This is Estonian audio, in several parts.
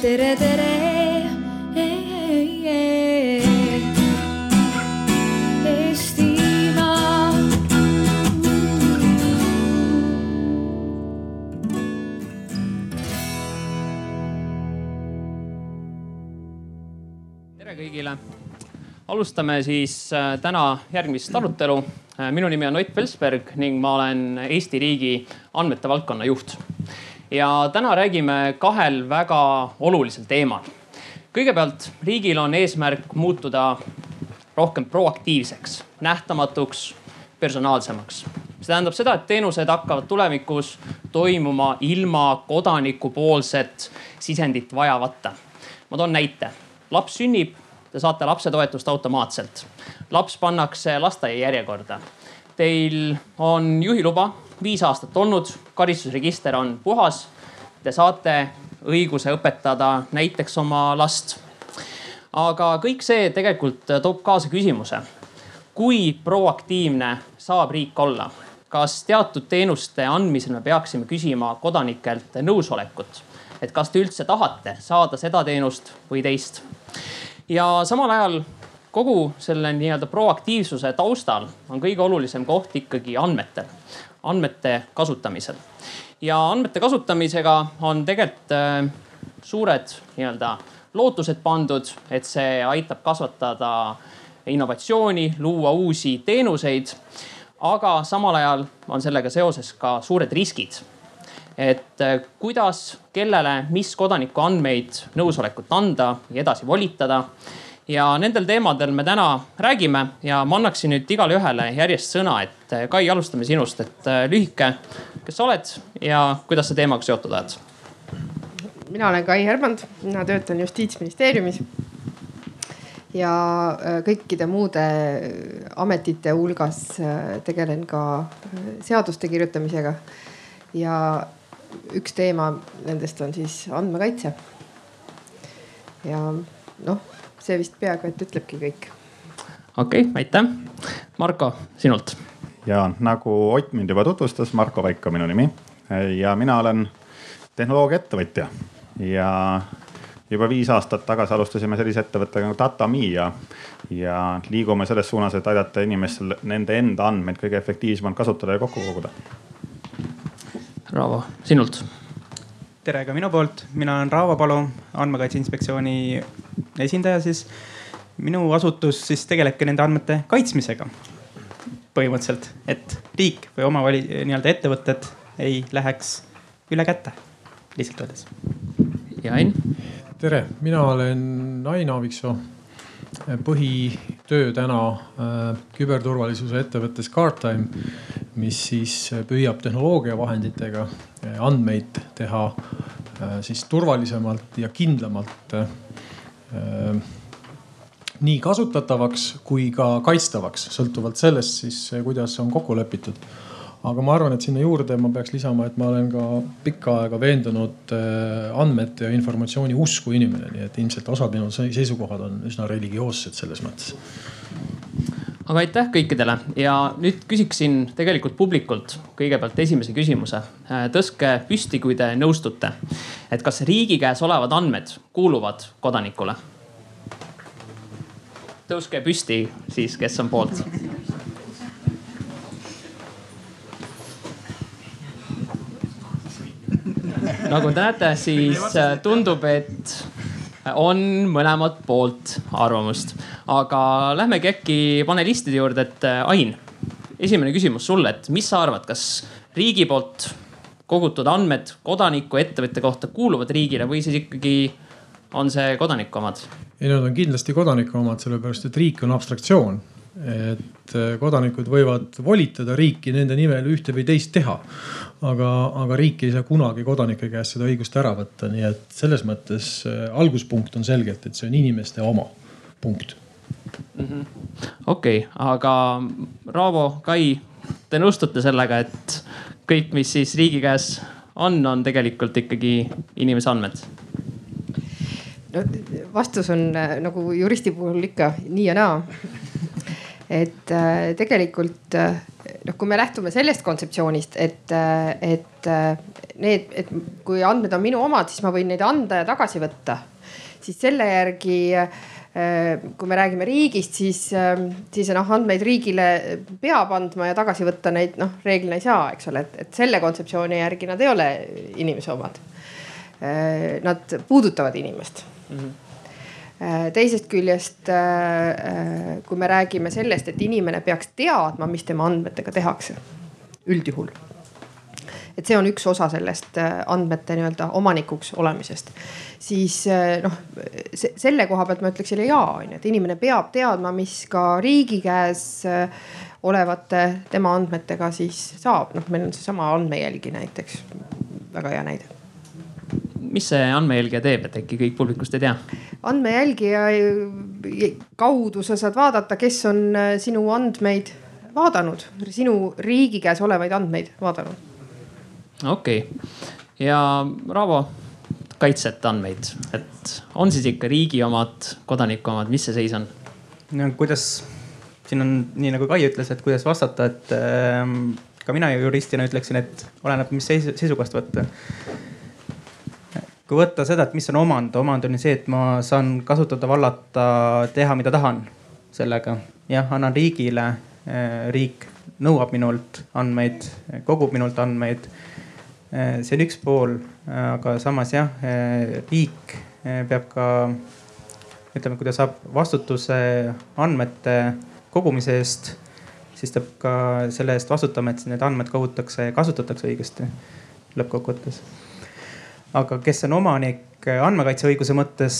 tere, tere. Tere kõigile. alustame siis äh, täna järgmist arutelu. Äh, minu nimi on Ott Pelsberg ning ma olen Eesti riigi andmete valdkonna juht. Ja täna räägime kahel väga olulisel teemal. kõigepealt riigil on eesmärk muutuda rohkem proaktiivseks, nähtamatuks, personaalsemaks. see tähendab seda, et teenused hakkavad tulevikus toimuma ilma kodanikupoolset sisendit vajavata. ma toon näite laps sünnib, te saate lapsetoetust automaatselt. laps pannakse lasteaia järjekorda. Teil on juhiluba viis aastat olnud, karistusregister on puhas. Te saate õiguse õpetada näiteks oma last. aga kõik see tegelikult toob kaasa küsimuse, kui proaktiivne saab riik olla? kas teatud teenuste andmisel me peaksime küsima kodanikelt nõusolekut? et kas te üldse tahate saada seda teenust või teist? ja samal ajal kogu selle nii-öelda proaktiivsuse taustal on kõige olulisem koht ikkagi andmetel, andmete kasutamisel. ja andmete kasutamisega on tegelikult äh, suured nii-öelda lootused pandud, et see aitab kasvatada innovatsiooni, luua uusi teenuseid. aga samal ajal on sellega seoses ka suured riskid et äh, kuidas, kellele, mis kodaniku andmeid nõusolekut anda ja edasi volitada. Ja nendel teemadel me täna räägime ja ma annaksin nüüd igale ühele järjest sõna, et äh, Kai, alustame sinust, et äh, lühike, kes sa oled ja kuidas sa teemaga seotud oled? mina olen Kai Hermand, mina töötan justiitsministeeriumis ja kõikide muude ametite hulgas tegelen ka seaduste kirjutamisega. ja üks teema nendest on siis andmekaitse. ja noh, see vist peaaegu et ütlebki kõik. okei okay,, aitäh. Marko, sinult. ja nagu Ott mind juba tutvustas, Marko Vaik on minu nimi ja mina olen tehnoloogiaettevõtja ja juba viis aastat tagasi alustasime sellise ettevõttega nagu Datami ja, ja liigume selles suunas, et aidata inimestel nende enda andmeid kõige efektiivsemalt kasutada ja kokku koguda Raavo, sinult. Tere ka minu poolt, mina olen Raavo Palu, andmekaitse inspektsiooni esindaja siis. minu asutus siis tegelebki nende andmete kaitsmisega põhimõtteliselt, et riik või omavali-, nii-öelda ettevõtted ei läheks üle käte, lihtsalt öeldes. ja Ain. tere, mina olen Ain Aaviksoo. põhitöö täna äh, küberturvalisuse ettevõttes Guardtime mis siis püüab tehnoloogiavahenditega eh, andmeid teha eh, siis turvalisemalt ja kindlamalt eh, nii kasutatavaks kui ka kaitstavaks, sõltuvalt sellest siis, kuidas on kokku lepitud. aga ma arvan, et sinna juurde ma peaks lisama, et ma olen ka pikka aega veendunud andmete ja informatsiooni usku inimene, nii et ilmselt osad minu seisukohad on üsna religioossed selles mõttes aga aitäh kõikidele ja nüüd küsiksin tegelikult publikult kõigepealt esimese küsimuse. Äh, tõstke püsti, kui te nõustute. et kas riigi käes olevad andmed kuuluvad kodanikule? tõuske püsti siis, kes on poolt. nagu te näete, siis äh, tundub, et on mõlemat poolt arvamust aga lähmegi äkki panelistide juurde, et äh, Ain, esimene küsimus sulle, et mis sa arvad, kas riigi poolt kogutud andmed kodaniku, ettevõtte kohta kuuluvad riigile või siis ikkagi on see kodaniku omad? ei, nad on kindlasti kodaniku omad, sellepärast et riik on abstraktsioon. et äh, kodanikud võivad volitada riiki nende nimel ühte või teist teha. Aga, aga riik ei saa kunagi kodanike käest seda õigust ära võtta, nii et selles mõttes äh, alguspunkt on selgelt, et see on inimeste oma, punkt -hmm.. okei aga Raavo, Kai, te nõustute sellega, et kõik, mis siis riigi käes on, on tegelikult ikkagi inimese andmed? no vastus on äh, nagu juristi puhul ikka nii ja naa. Et äh, tegelikult äh, noh, kui me lähtume sellest kontseptsioonist, et, et need, et kui andmed on minu omad, siis ma võin neid anda ja tagasi võtta. siis selle järgi kui me räägime riigist, siis, siis noh, andmeid riigile peab andma ja tagasi võtta neid noh, reeglina ei saa, eks ole, et, et selle kontseptsiooni järgi nad ei ole inimese omad. Nad puudutavad inimest mm. -hmm teisest küljest, kui me räägime sellest, et inimene peaks teadma, mis tema andmetega tehakse, üldjuhul et see on üks osa sellest äh, andmete nii-öelda omanikuks olemisest. siis äh, noh, selle koha pealt ma ütleks jälle ja on ju, et inimene peab teadma, mis ka riigi käes äh, olevate tema andmetega siis saab, noh, meil on seesama andmejälgi näiteks, väga hea näide mis see andmejälgija teeb, et äkki kõik publikust ei tea? Andmejälgija kaudu sa saad vaadata, kes on sinu andmeid vaadanud, sinu riigi käes olevaid andmeid vaadanud okei okay., ja Raavo, kaitsete andmeid, et on siis ikka riigi omad, kodaniku omad, mis see seis on? no kuidas, siin on nii nagu Kai ütles, et kuidas vastata, et äh, ka mina juristina ütleksin, et oleneb, mis seis, seisukohast võtta kui võtta seda, et mis on omand, omand on ju see, et ma saan kasutada, vallata, teha, mida tahan sellega. jah, annan riigile, äh, riik nõuab minult andmeid, kogub minult andmeid Eh, see on üks pool, aga samas jah, eh, riik eh, peab ka ütleme, kui ta saab vastutuse andmete kogumise eest, siis ta peab ka selle eest vastutama, et need andmed kogutakse ja kasutatakse õigesti lõppkokkuvõttes. Aga kes on omanik andmekaitseõiguse mõttes,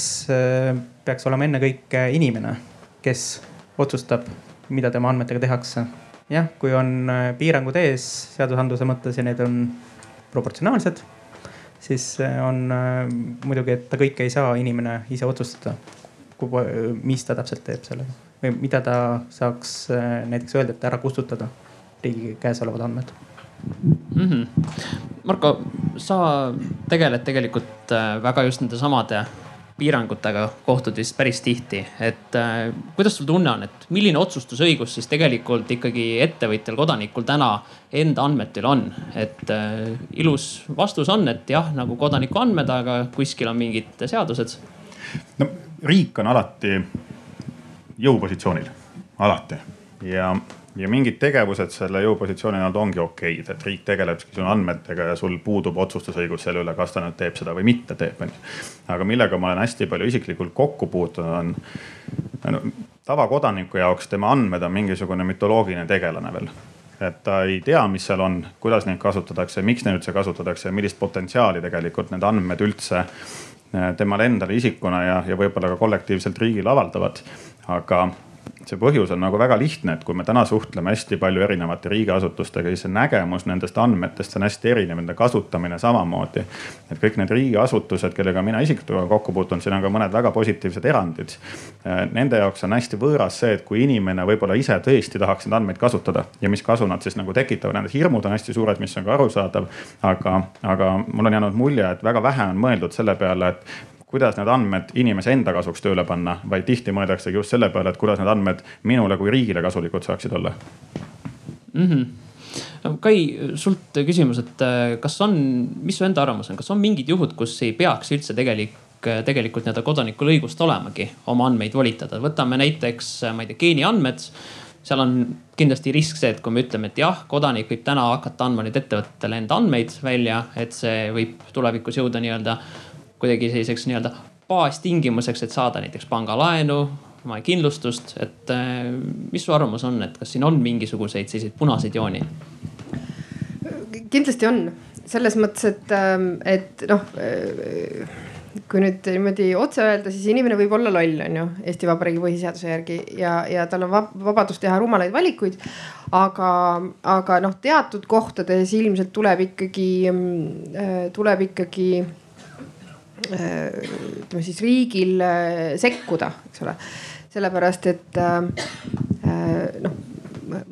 peaks olema ennekõike inimene, kes otsustab, mida tema andmetega tehakse. jah, kui on piirangud ees seadusandluse mõttes ja need on proportsionaalsed, siis on muidugi, et ta kõike ei saa inimene ise otsustada, mis ta täpselt teeb sellega või mida ta saaks näiteks öelda, et ära kustutada riigi käes olevad andmed mm. -hmm. Marko, sa tegeled tegelikult äh, väga just nende samade piirangutega kohtud vist päris tihti, et äh, kuidas sul tunne on, et milline otsustusõigus siis tegelikult ikkagi ettevõtjal, kodanikul täna enda andmete üle on? et äh, ilus vastus on, et jah, nagu kodaniku andmed, aga kuskil on mingid seadused. no riik on alati jõupositsioonil, alati ja ja mingid tegevused selle jõupositsiooni all ongi okeid, et riik tegelebki sinu andmetega ja sul puudub otsustusõigus selle üle, kas ta nüüd teeb seda või mitte teeb, onju. aga millega ma olen hästi palju isiklikult kokku puutunud, on no, tavakodaniku jaoks tema andmed on mingisugune mütoloogiline tegelane veel et ta ei tea, mis seal on, kuidas neid kasutatakse, miks neid üldse kasutatakse ja millist potentsiaali tegelikult need andmed üldse eh, temale endale isikuna ja, ja võib-olla ka kollektiivselt riigile avaldavad. aga see põhjus on nagu väga lihtne, et kui me täna suhtleme hästi palju erinevate riigiasutustega, siis see nägemus nendest andmetest on hästi erinev, nende kasutamine samamoodi. et kõik need riigiasutused, kellega mina isiklikult kokku puutunud, siin on ka mõned väga positiivsed erandid. Nende jaoks on hästi võõras see, et kui inimene võib-olla ise tõesti tahaks neid andmeid kasutada ja mis kasu nad siis nagu tekitavad, nende hirmud on hästi suured, mis on ka arusaadav. aga, aga mul on jäänud mulje, et väga vähe on mõeldud selle peale, et kuidas need andmed inimese enda kasuks tööle panna, vaid tihti mõeldaksegi just selle peale, et kuidas need andmed minule kui riigile kasulikud saaksid olla mm. -hmm. Kai, sult küsimus, et äh, kas on, mis su enda arvamus on, kas on mingid juhud, kus ei peaks üldse tegelik tegelikult nii-öelda kodanikul õigust olemagi oma andmeid volitada, võtame näiteks, ma ei tea, geeniandmed seal on kindlasti risk see, et kui me ütleme, et jah, kodanik võib täna hakata andma nüüd ettevõtetele enda andmeid välja, et see võib tulevikus jõuda nii-öelda kuidagi selliseks nii-öelda baastingimuseks, et saada näiteks pangalaenu, kindlustust, et äh, mis su arvamus on, et kas siin on mingisuguseid selliseid punaseid jooni? kindlasti on, selles mõttes, et, ähm, et noh kui nüüd niimoodi otse öelda, siis inimene võib olla loll, on ju, Eesti Vabariigi põhiseaduse järgi ja, ja tal on vabadus teha rumalaid valikuid. aga, aga noh, teatud kohtades ilmselt tuleb ikkagi, mm, tuleb ikkagi ütleme siis riigil äh, sekkuda, eks ole. sellepärast, et äh, noh,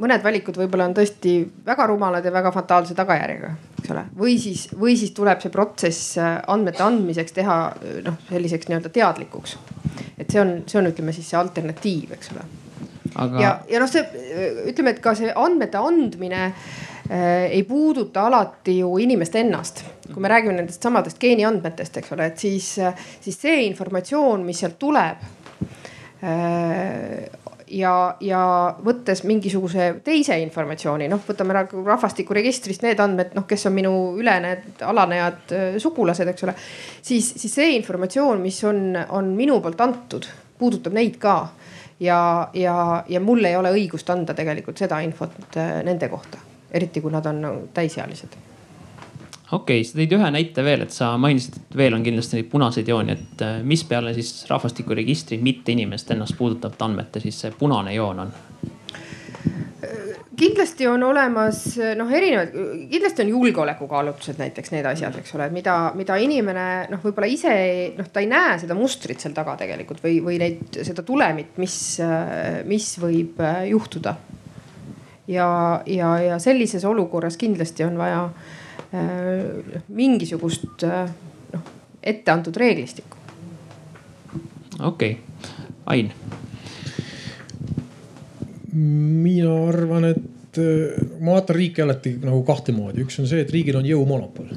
mõned valikud võib-olla on tõesti väga rumalad ja väga fataalse tagajärjega, eks ole. või siis, või siis tuleb see protsess äh, andmete andmiseks teha noh, selliseks nii-öelda teadlikuks. et see on, see on, ütleme siis see alternatiiv, eks ole Aga.... ja, ja noh, see ütleme, et ka see andmete andmine ei puuduta alati ju inimest ennast. kui me räägime nendest samadest geeniandmetest, eks ole, et siis, siis see informatsioon, mis sealt tuleb ja, ja võttes mingisuguse teise informatsiooni, noh, võtame rahvastikuregistrist need andmed, noh, kes on minu ülenejad, alanejad sugulased, eks ole. siis, siis see informatsioon, mis on, on minu poolt antud, puudutab neid ka. ja, ja, ja mul ei ole õigust anda tegelikult seda infot nende kohta, eriti kui nad on täisealised okei okay,, sa tõid ühe näite veel, et sa mainisid, et veel on kindlasti neid punaseid jooni, et äh, mis peale siis rahvastikuregistri mitte inimest ennast puudutavate andmete siis see punane joon on? kindlasti on olemas noh, erinevad, kindlasti on julgeolekukaalutlused näiteks need asjad, eks ole, mida, mida inimene noh, võib-olla ise noh, ta ei näe seda mustrit seal taga tegelikult või, või neid, seda tulemit, mis, mis võib äh, juhtuda. Ja, ja, ja sellises olukorras kindlasti on vaja äh, mingisugust äh, noh ette antud reeglistikku. okei okay., Ain. mina arvan, et äh, ma vaatan riiki alati nagu kahte moodi, üks on see, et riigil on jõumonopol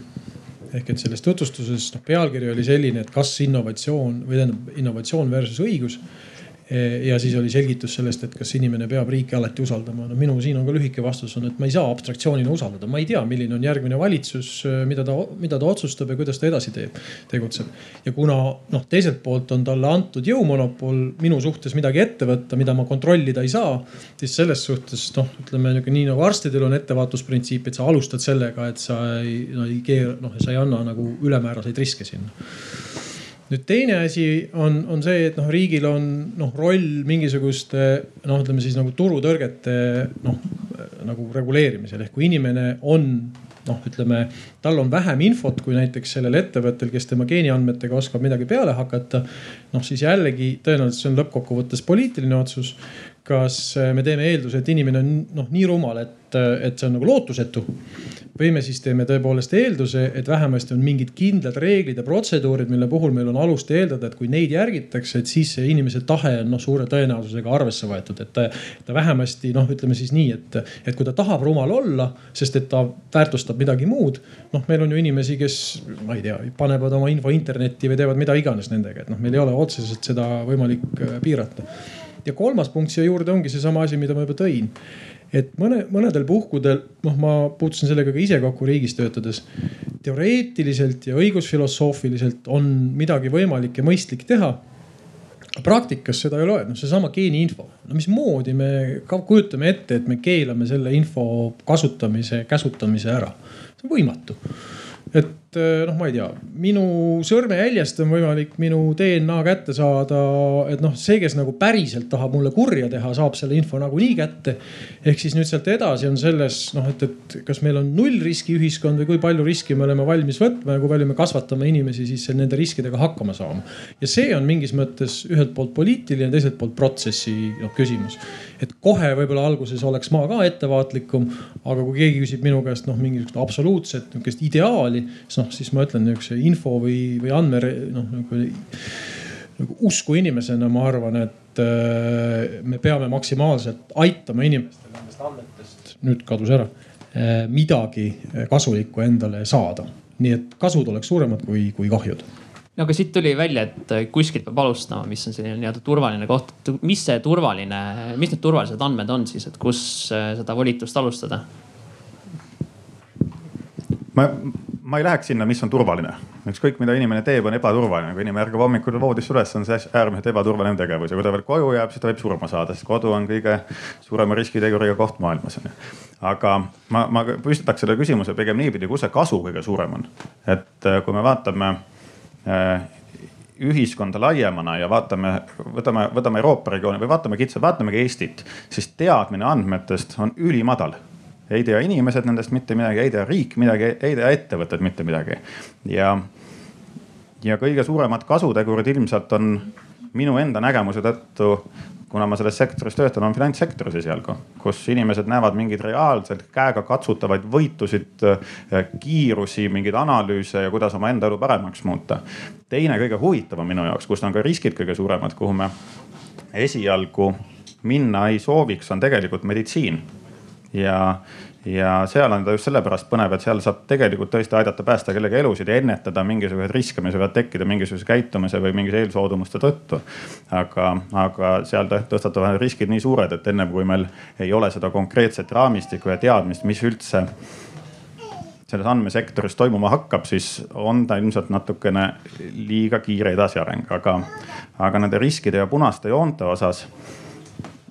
ehk et selles tutvustuses noh, pealkiri oli selline, et kas innovatsioon või tähendab innovatsioon versus õigus ja siis oli selgitus sellest, et kas inimene peab riiki alati usaldama. no minu siin on ka lühike vastus on, et ma ei saa abstraktsioonina usaldada, ma ei tea, milline on järgmine valitsus, eh, mida ta, mida ta otsustab ja kuidas ta edasi teeb, tegutseb. ja kuna noh, teiselt poolt on talle antud jõumonopol minu suhtes midagi ette võtta, mida ma kontrollida ei saa, siis selles suhtes noh, ütleme nii nagu arstidel on ettevaatusprintsiip, et sa alustad sellega, et sa ei, no ei keera, noh, sa ei anna nagu ülemääraseid riske sinna nüüd teine asi on, on see, et noh, riigil on noh roll mingisuguste noh, ütleme siis nagu turutõrgete noh nagu reguleerimisel ehk kui inimene on noh, ütleme tal on vähem infot kui näiteks sellel ettevõttel, kes tema geeniandmetega oskab midagi peale hakata. noh, siis jällegi tõenäoliselt see on lõppkokkuvõttes poliitiline otsus kas me teeme eelduse, et inimene on noh nii rumal, et, et see on nagu lootusetu. Või me siis teeme tõepoolest eelduse, et vähemasti on mingid kindlad reeglid ja protseduurid, mille puhul meil on alust eeldada, et kui neid järgitakse, et siis see inimese tahe on noh, suure tõenäosusega arvesse võetud, et ta, ta vähemasti noh, ütleme siis nii, et, et kui ta tahab rumal olla, sest et ta väärtustab midagi muud. noh, meil on ju inimesi, kes ma ei tea, panevad oma info internetti või teevad mida iganes nendega, et noh, meil ei ole otseselt seda võimalik äh, piirata. Ja kolmas punkt siia juurde ongi seesama asi, mida ma juba tõin et mõne, mõnedel puhkudel, noh, ma puutusin sellega ka ise kokku riigis töötades. teoreetiliselt ja õigusfilosoofiliselt on midagi võimalik ja mõistlik teha. praktikas seda ei ole, noh seesama geeniinfo, no mismoodi me kujutame ette, et me keelame selle info kasutamise, käsutamise ära. see on võimatu et eh, noh, ma ei tea, minu sõrmejäljest on võimalik minu DNA kätte saada, et noh, see, kes nagu päriselt tahab mulle kurja teha, saab selle info nagunii kätte. ehk siis nüüd sealt edasi on selles noh, et, et kas meil on nullriski ühiskond või kui palju riski me oleme valmis võtma ja kui palju me kasvatame inimesi siis nende riskidega hakkama saama. ja see on mingis mõttes ühelt poolt poliitiline, teiselt poolt protsessi noh küsimus et kohe võib-olla alguses oleks ma ka ettevaatlikum. aga kui keegi küsib minu käest noh, mingisugust absoluutset nihukest ideaali, siis noh, siis ma ütlen nihukese info või, või andme noh nagu, nagu usku inimesena ma arvan, et äh, me peame maksimaalselt aitama inimestel nendest andmetest, nüüd kadus ära, äh, midagi kasulikku endale saada. nii et kasud oleks suuremad kui, kui kahjud no aga siit tuli välja, et kuskilt peab alustama, mis on selline nii-öelda turvaline koht. mis see turvaline, mis need turvalised andmed on siis, et kus äh, seda volitust alustada? ma, ma ei läheks sinna, mis on turvaline. ükskõik, mida inimene teeb, on ebaturvaline. kui inimene ärkab hommikul voodisse üles, on see äärmiselt ebaturvaline tegevus ja kui ta veel koju jääb, siis ta võib surma saada, sest kodu on kõige suurema riskiteguriga koht maailmas on ju. aga ma, ma püstitaks selle küsimuse pigem niipidi, kus see kasu kõige suurem on. et äh, kui me vaatame Äh, ühiskonda laiemana ja vaatame, võtame, võtame Euroopa regiooni või vaatame kitsalt, vaatamegi Eestit, siis teadmine andmetest on ülimadal ei tea inimesed nendest mitte midagi, ei tea riik midagi, ei tea ettevõtted mitte midagi. ja, ja kõige suuremad kasutegurid ilmselt on minu enda nägemuse tõttu kuna ma selles sektoris töötan, on finantssektoris esialgu, kus inimesed näevad mingeid reaalselt käega katsutavaid võitusid, kiirusi, mingeid analüüse ja kuidas oma enda elu paremaks muuta. teine kõige huvitavam minu jaoks, kus on ka riskid kõige suuremad, kuhu me esialgu minna ei sooviks, on tegelikult meditsiin ja, ja seal on ta just sellepärast põnev, et seal saab tegelikult tõesti aidata päästa kellegi elusid ja ennetada mingisuguseid riske, mis võivad tekkida mingisuguse käitumise või mingise eelsoodumuste tõttu. aga, aga seal tõstatuvad riskid nii suured, et ennem kui meil ei ole seda konkreetset raamistikku ja teadmist, mis üldse selles andmesektoris toimuma hakkab, siis on ta ilmselt natukene liiga kiire edasiareng, aga, aga nende riskide ja punaste joonte osas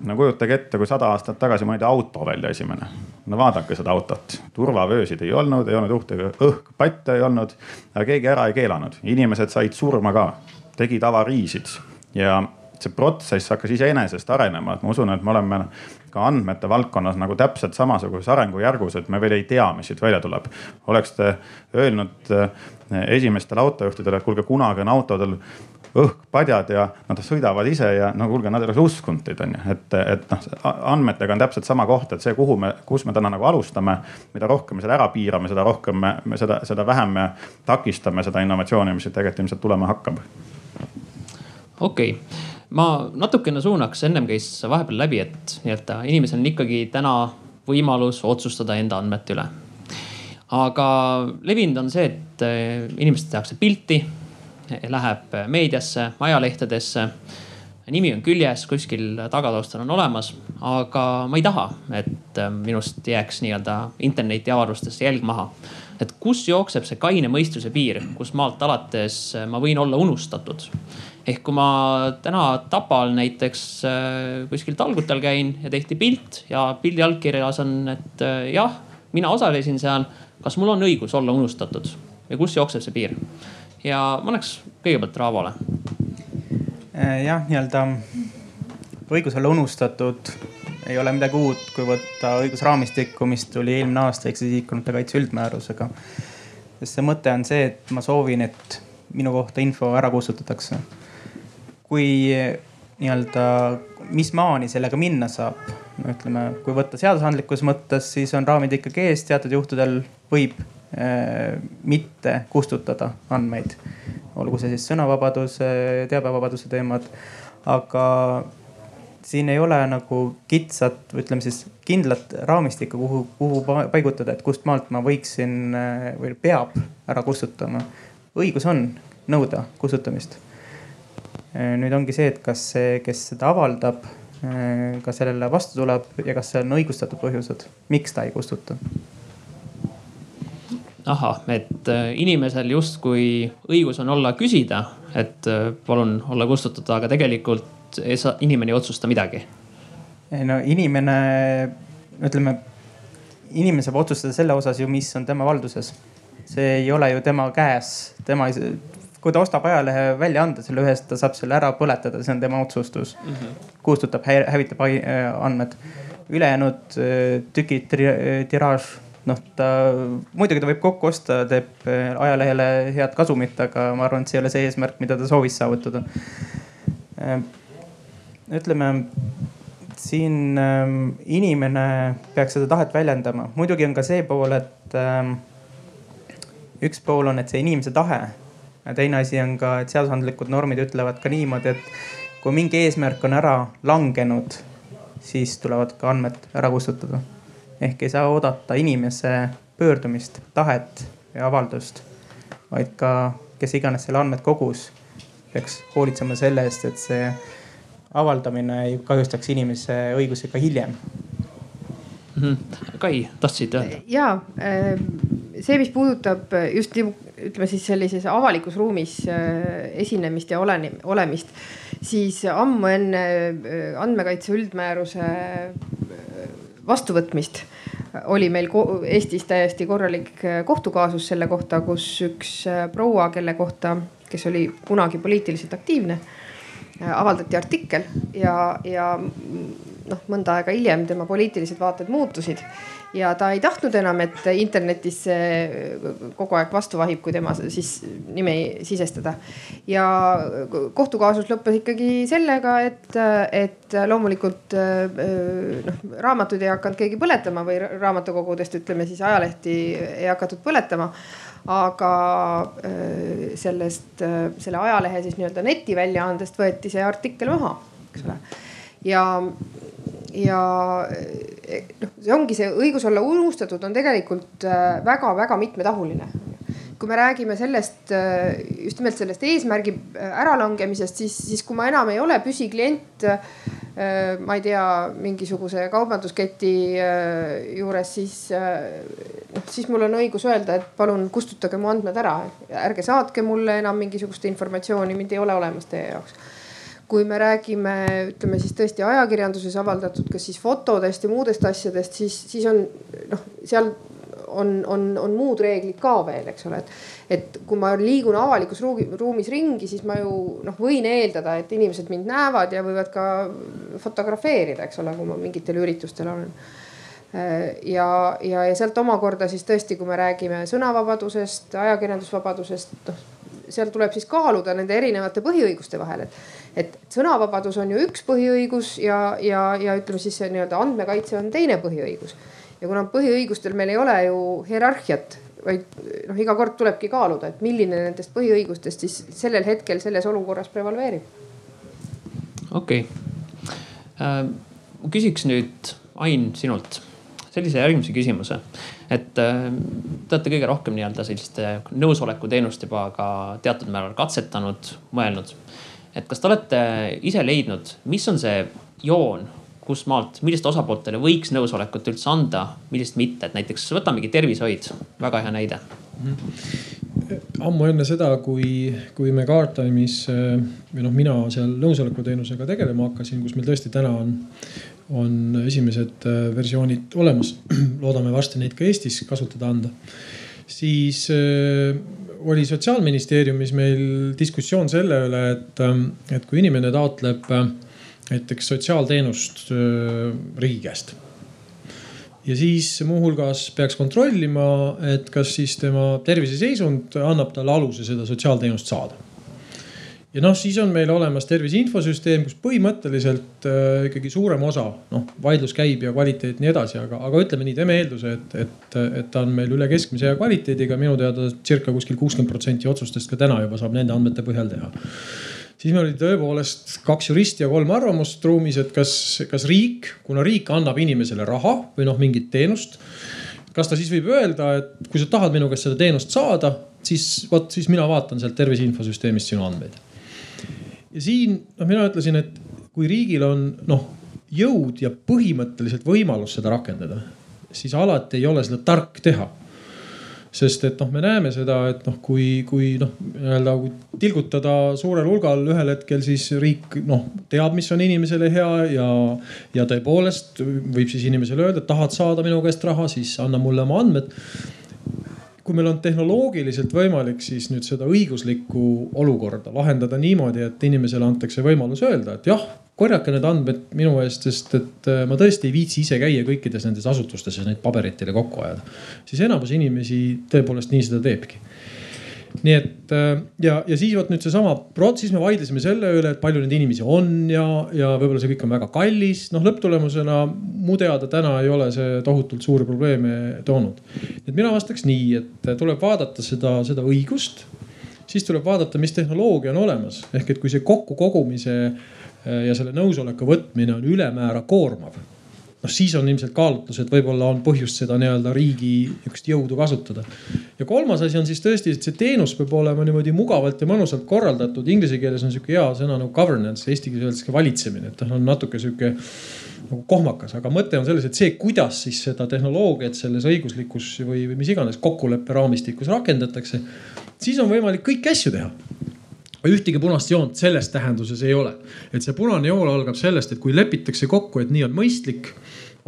no kujutage ette, kui sada aastat tagasi mõeldi auto välja esimene. no vaadake seda autot, turvavöösid ei olnud, ei olnud ühtegi õhkpatte ei olnud, aga keegi ära ei keelanud, inimesed said surma ka, tegid avariisid. Ja see protsess hakkas iseenesest arenema, et ma usun, et me oleme ka andmete valdkonnas nagu täpselt samasuguses arengujärgus, et me veel ei tea, mis siit välja tuleb. oleks te öelnud eh, esimestele autojuhtidele, et kuulge, kunagi on autodel õhkpadjad ja nad sõidavad ise ja no kuulge, nad ei oleks uskunud teid on ju, et, et noh, andmetega on täpselt sama koht, et see, kuhu me, kus me täna nagu alustame, mida rohkem me seda ära piirame, seda rohkem me, me seda, seda vähem me takistame seda innovatsiooni, mis tegelikult ilmselt tulema hakkab. okei okay., ma natukene suunaks, ennem käis vahepeal läbi, et nii-öelda inimesel on ikkagi täna võimalus otsustada enda andmete üle aga levinud on see, et inimesed tehakse pilti läheb meediasse, ajalehtedesse. nimi on küljes, kuskil tagataustal on olemas, aga ma ei taha, et minust jääks nii-öelda internetiavarustesse jälg maha. et kus jookseb see kaine mõistuse piir, kus maalt alates ma võin olla unustatud ehk kui ma täna Tapal näiteks äh, kuskil talgutel käin ja tehti pilt ja pildi allkirjas on, et äh, jah, mina osalesin seal, kas mul on õigus olla unustatud ja kus jookseb see piir? Ja ma annaks kõigepealt Raavole. Äh, jah, nii-öelda õigus olla unustatud ei ole midagi uut, kui võtta õigusraamistikku, mis tuli eelmine aasta ehk siis isikute kaitse üldmäärusega. sest see mõte on see, et ma soovin, et minu kohta info ära kustutatakse. kui nii-öelda, mis maani sellega minna saab, no ütleme, kui võtta seadusandlikus mõttes, siis on raamid ikkagi ees, teatud juhtudel võib mitte kustutada andmeid. olgu see siis sõnavabaduse, teabevabaduse teemad, aga siin ei ole nagu kitsat ütleme siis kindlat raamistikku, kuhu, kuhu paigutada, et kust maalt ma võiksin äh, või peab ära kustutama. õigus on nõuda kustutamist. Äh, nüüd ongi see, et kas see, kes seda avaldab, ka sellele vastu tuleb ja kas see on õigustatud põhjused, miks ta ei kustuta ahah, et äh, inimesel justkui õigus on olla küsida, et äh, palun olla kustutatud, aga tegelikult ei saa, inimene ei otsusta midagi. no inimene, ütleme, inimene saab otsustada selle osas ju, mis on tema valduses. see ei ole ju tema käes, tema ei, kui ta ostab ajalehe väljaande selle ühest, ta saab selle ära põletada, see on tema otsustus mm. -hmm. kustutab, hävitab äh, andmed. ülejäänud tükid, tiraaž noh, ta muidugi ta võib kokku osta, teeb äh, ajalehele head kasumit, aga ma arvan, et see ei ole see eesmärk, mida ta soovis saavutada. Äh, ütleme siin ähm, inimene peaks seda tahet väljendama, muidugi on ka see pool, et üks pool on, et see inimese tahe. teine asi on ka, et seadusandlikud normid ütlevad ka niimoodi, et kui mingi eesmärk on ära langenud, siis tulevad ka andmed ära kustutada ehk ei saa oodata inimese pöördumist, tahet ja avaldust, vaid ka, kes iganes selle andmed kogus, peaks hoolitsema selle eest, et see avaldamine ei kahjustaks inimese õigusi ka hiljem mm. -hmm. Kai, tahtsid öelda? ja ähm, see, mis puudutab just ütleme siis sellises avalikus ruumis äh, esinemist ja olemist, siis ammu enne äh, andmekaitse üldmääruse vastuvõtmist. Oli meil Eestis täiesti korralik äh, kohtukaasus selle kohta, kus üks äh, proua, kelle kohta, kes oli kunagi poliitiliselt aktiivne, äh, avaldati artikkel ja, ja noh, mõnda aega hiljem tema poliitilised vaated muutusid ja ta ei tahtnud enam, et internetis kogu aeg vastu vahib, kui tema siis nime sisestada. ja kohtukaasus lõppes ikkagi sellega, et, et loomulikult noh, raamatuid ei hakanud keegi põletama või raamatukogudest ütleme siis ajalehti ei hakatud põletama aga sellest, selle ajalehe siis nii-öelda netiväljaandest võeti see artikkel maha, eks ole. ja ja noh, see ongi see õigus olla unustatud on tegelikult väga-väga mitmetahuline. Kui me räägime sellest, just nimelt sellest eesmärgi äralangemisest, siis, siis kui ma enam ei ole püsiklient ma ei tea, mingisuguse kaubandusketi juures, siis noh, siis mul on õigus öelda, et palun kustutage mu andmed ära, ärge saatke mulle enam mingisugust informatsiooni, mind ei ole olemas teie jaoks kui me räägime, ütleme siis tõesti ajakirjanduses avaldatud, kas siis fotodest ja muudest asjadest, siis, siis on noh, seal on, on, on muud reeglid ka veel, eks ole, et et kui ma liigun avalikus ruumis ringi, siis ma ju noh, võin eeldada, et inimesed mind näevad ja võivad ka fotografeerida, eks ole, kui ma mingitel üritustel olen. Ja, ja, ja sealt omakorda siis tõesti, kui me räägime sõnavabadusest, ajakirjandusvabadusest, noh seal tuleb siis kaaluda nende erinevate põhiõiguste vahel, et, et sõnavabadus on ju üks põhiõigus ja, ja, ja ütleme siis see nii-öelda andmekaitse on teine põhiõigus. ja kuna põhiõigustel meil ei ole ju hierarhiat vaid noh, iga kord tulebki kaaluda, et milline nendest põhiõigustest siis sellel hetkel selles olukorras prevaleerib. okei okay. äh,, ma küsiks nüüd Ain sinult sellise järgmise küsimuse, et äh, te olete kõige rohkem nii-öelda selliste nõusolekuteenust juba ka teatud määral katsetanud, mõelnud. et kas te olete ise leidnud, mis on see joon, kust maalt, milliste osapooltele võiks nõusolekut üldse anda, millist mitte, et näiteks võtamegi tervishoid, väga hea näide mm. -hmm. ammu enne seda, kui, kui me Guardtime'is või noh, mina seal nõusolekuteenusega tegelema hakkasin, kus meil tõesti täna on, on esimesed äh, versioonid olemas. loodame varsti neid ka Eestis kasutada anda. siis äh, oli sotsiaalministeeriumis meil diskussioon selle üle, et, äh, et kui inimene taotleb näiteks sotsiaalteenust riigi käest. ja siis muuhulgas peaks kontrollima, et kas siis tema terviseseisund annab talle aluse seda sotsiaalteenust saada ja noh, siis on meil olemas tervise infosüsteem, kus põhimõtteliselt äh, ikkagi suurem osa, noh vaidlus käib ja kvaliteet nii edasi, aga, aga ütleme nii, teeme eelduse, et, et, et ta on meil üle keskmise hea kvaliteediga, minu teada circa kuskil kuuskümmend protsenti otsustest ka täna juba saab nende andmete põhjal teha siis meil oli tõepoolest kaks juristi ja kolm arvamust ruumis, et kas, kas riik, kuna riik annab inimesele raha või noh, mingit teenust. kas ta siis võib öelda, et kui sa tahad minu käest seda teenust saada, siis vot siis mina vaatan sealt tervise infosüsteemist sinu andmeid. Ja siin noh, mina ütlesin, et kui riigil on noh jõud ja põhimõtteliselt võimalus seda rakendada, siis alati ei ole seda tark teha. Sest et noh, me näeme seda, et noh, kui, kui noh, nii-öelda tilgutada suurel hulgal ühel hetkel, siis riik noh, teab, mis on inimesele hea ja, ja tõepoolest võib siis inimesele öelda, et tahad saada minu käest raha, siis anna mulle oma andmed kui meil on tehnoloogiliselt võimalik siis nüüd seda õiguslikku olukorda lahendada niimoodi, et inimesele antakse võimalus öelda, et jah, korjake need andmed minu eest, sest et äh, ma tõesti ei viitsi ise käia kõikides nendes asutustes ja neid pabereid teile kokku ajada. siis enamus inimesi tõepoolest nii seda teebki nii et äh, ja, ja siis vot nüüd seesama protsess, me vaidlesime selle üle, et palju neid inimesi on ja, ja võib-olla see kõik on väga kallis. noh, lõpptulemusena mu teada täna ei ole see tohutult suuri probleeme toonud. et mina vastaks nii, et tuleb vaadata seda, seda õigust. siis tuleb vaadata, mis tehnoloogia on olemas, ehk et kui see kokkukogumise äh, ja selle nõusoleku võtmine on ülemäära koormav noh, siis on ilmselt kaalutlus, et võib-olla on põhjust seda nii-öelda riigi niisugust jõudu kasutada. ja kolmas asi on siis tõesti, et see teenus peab olema niimoodi mugavalt ja mõnusalt korraldatud. Inglise keeles on sihuke hea sõna nagu governance, eesti keeles öeldakse valitsemine, et ta on natuke sihuke nagu kohmakas, aga mõte on selles, et see, kuidas siis seda tehnoloogiat selles õiguslikus või, või mis iganes kokkuleppe raamistikus rakendatakse, siis on võimalik kõiki asju teha ühtegi punast joont selles tähenduses ei ole. et see punane joon algab sellest, et kui lepitakse kokku, et nii on mõistlik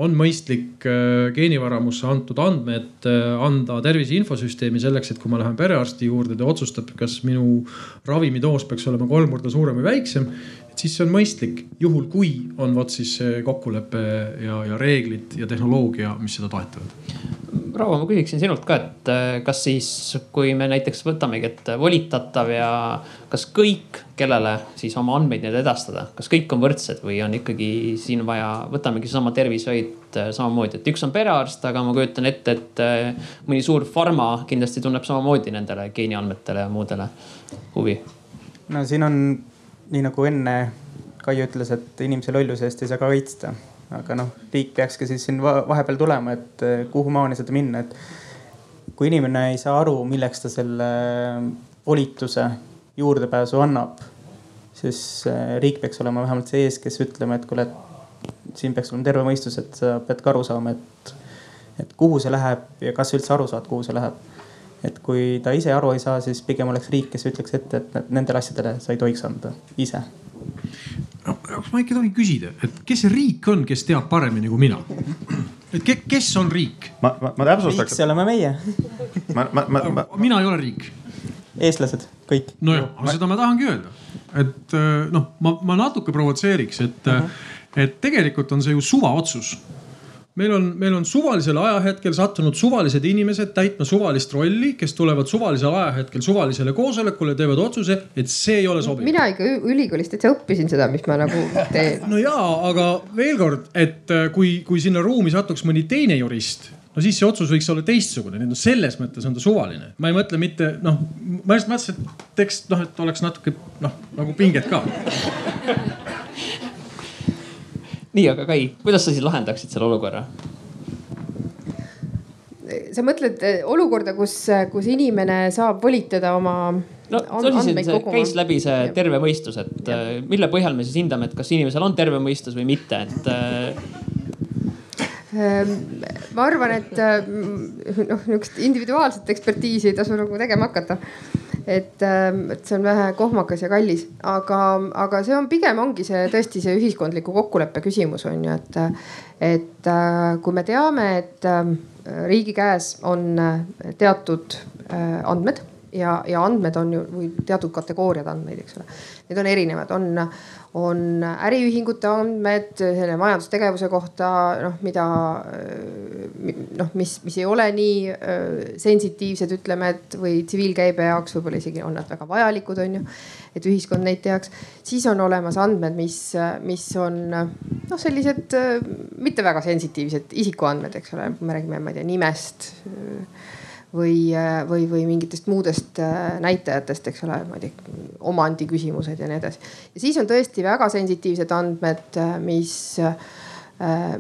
on mõistlik äh, geenivaramusse antud andmed äh, anda tervise infosüsteemi selleks, et kui ma lähen perearsti juurde, ta otsustab, kas minu ravimidoos peaks olema kolm korda suurem või väiksem. Et siis see on mõistlik, juhul kui on vot siis see kokkulepe ja, ja reeglid ja tehnoloogia, mis seda toetavad Rauvo, ma küsiksin sinult ka, et äh, kas siis, kui me näiteks võtamegi, et volitatav ja kas kõik, kellele siis oma andmeid nüüd edastada, kas kõik on võrdsed või on ikkagi siin vaja, võtamegi seesama tervishoid äh, samamoodi, et üks on perearst, aga ma kujutan ette, et äh, mõni suur farma kindlasti tunneb samamoodi nendele geeniandmetele ja muudele huvi. no siin on nii nagu enne Kai ütles, et inimese lolluse eest ei saa kaitsta aga noh, riik peakski siis siin vahepeal tulema, et eh, kuhu maani seda minna, et kui inimene ei saa aru, milleks ta selle volituse juurdepääsu annab, siis eh, riik peaks olema vähemalt see ees, kes ütlema, et kuule, siin peaks olema terve mõistus, et sa pead ka aru saama, et, et kuhu see läheb ja kas sa üldse aru saad, kuhu see läheb. Et kui ta ise aru ei saa, siis pigem oleks riik, kes ütleks ette, et nendele asjadele sa ei tohiks anda ise no kas ma ikka tohin küsida, et kes see riik on, kes teab paremini kui mina? et ke, kes on riik? ma, ma, ma täpsustaks. riik, see oleme meie. ma, ma, ma, ma. mina ei ole riik. eestlased, kõik. nojah, seda ma tahangi öelda, et noh, ma, ma natuke provotseeriks, et uh, -huh. et tegelikult on see ju suvaotsus meil on, meil on suvalisel ajahetkel sattunud suvalised inimesed täitma suvalist rolli, kes tulevad suvalisel ajahetkel suvalisele koosolekule, teevad otsuse, et see ei ole sobiv. mina ikka ülikoolis täitsa õppisin seda, mis ma nagu teen. no jaa, aga veel kord, et äh, kui, kui sinna ruumi satuks mõni teine jurist no siis see otsus võiks olla teistsugune, nii et noh, selles mõttes on ta suvaline. ma ei mõtle mitte noh, ma just mõtlesin, et teeks noh, et oleks natuke noh nagu pinget ka nii, aga Kai, kuidas sa siis lahendaksid selle olukorra? sa mõtled eh, olukorda, kus, kus inimene saab volitada oma no see oli siin, see käis läbi see terve mõistus, et ja. Eh, mille põhjal me siis hindame, et kas inimesel on terve mõistus või mitte, et eh, ehm, ma arvan, et noh, niisugust individuaalset ekspertiisi ei tasu nagu tegema hakata et, ähm, et see on vähe kohmakas ja kallis, aga, aga see on pigem ongi see tõesti see ühiskondliku kokkuleppe küsimus on ju, et, et äh, kui me teame, et ähm, riigi käes on äh, teatud äh, andmed ja, ja andmed on ju või teatud kategooriad andmeid, eks ole. Need on erinevad, on on äriühingute andmed selle majandustegevuse kohta, noh, mida noh, mis, mis ei ole nii sensitiivsed, ütleme, et või tsiviilkäibe jaoks võib-olla isegi on nad väga vajalikud, on ju. et ühiskond neid teaks, siis on olemas andmed, mis, mis on noh, sellised mitte väga sensitiivsed isikuandmed, eks ole, me räägime, ma ei tea, nimest või, või, või mingitest muudest äh, näitajatest, eks ole, ma ei tea, omandi küsimused ja nii edasi. ja siis on tõesti väga sensitiivsed andmed, äh, mis äh,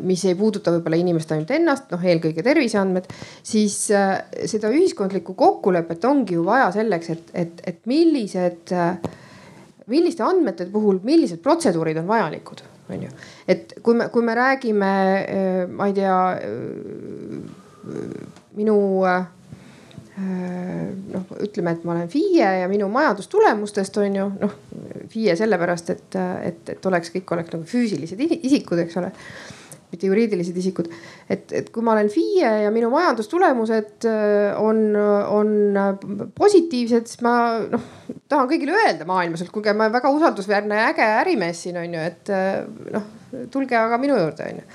mis ei puuduta võib-olla inimest ainult ennast, noh eelkõige terviseandmed, siis seda ühiskondlikku kokkulepet ongi ju vaja selleks, et, et, et millised, milliste andmete puhul, millised protseduurid on vajalikud, on ju. et kui me, kui me räägime, ma ei tea, minu Äh, noh, ütleme, et ma olen FIE ja minu majandustulemustest on ju noh, FIE sellepärast, et, et, et oleks, kõik oleks nagu füüsilised isikud, eks ole mitte juriidilised isikud. et, et kui ma olen FIE ja minu majandustulemused äh, on, on positiivsed, siis ma noh, tahan kõigile öelda maailmas, et kuulge, ma olen väga usaldusväärne ja äge ärimees siin on ju, et äh, noh, tulge aga minu juurde on ju.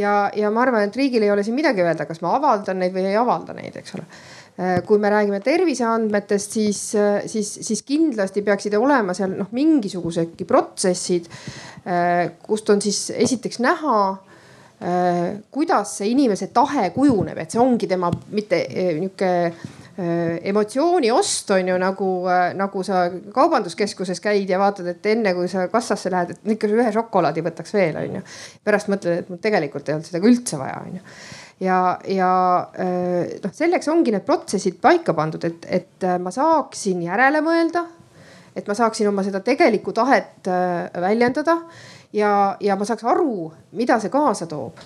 ja, ja ma arvan, et riigil ei ole siin midagi öelda, kas ma avaldan neid või ei avalda neid, eks ole Äh, kui me räägime terviseandmetest, siis, äh, siis, siis kindlasti peaksid olema seal noh, mingisugusedki protsessid, äh, kust on siis esiteks näha kuidas see inimese tahe kujuneb, et see ongi tema mitte nihuke emotsiooni ost on ju nagu, nagu sa kaubanduskeskuses käid ja vaatad, et enne kui sa kassasse lähed, et ikka ühe šokolaadi võtaks veel on ju. pärast mõtled, et mul tegelikult ei olnud seda ka üldse vaja on ju ja, ja äh, noh, selleks ongi need protsessid paika pandud, et, et äh, ma saaksin järele mõelda. et ma saaksin oma seda tegelikku tahet äh, väljendada ja, ja ma saaks aru, mida see kaasa toob.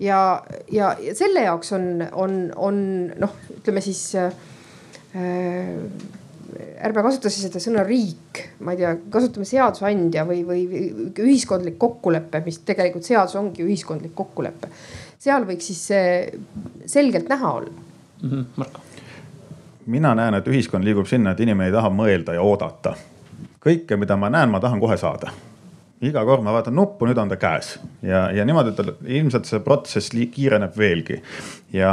ja, ja, ja selle jaoks on, on, on noh, ütleme siis äh, ärme kasuta siis seda sõna riik, ma ei tea, kasutame seadusandja või, või ühiskondlik kokkulepe, mis tegelikult seadus ongi ühiskondlik kokkulepe seal võiks siis see selgelt näha olla mm. -hmm. Marko mina näen, et ühiskond liigub sinna, et inimene ei taha mõelda ja oodata. kõike, mida ma näen, ma tahan kohe saada iga kord ma vaatan nuppu, nüüd on ta käes ja, ja niimoodi, et ilmselt see protsess kiireneb veelgi. ja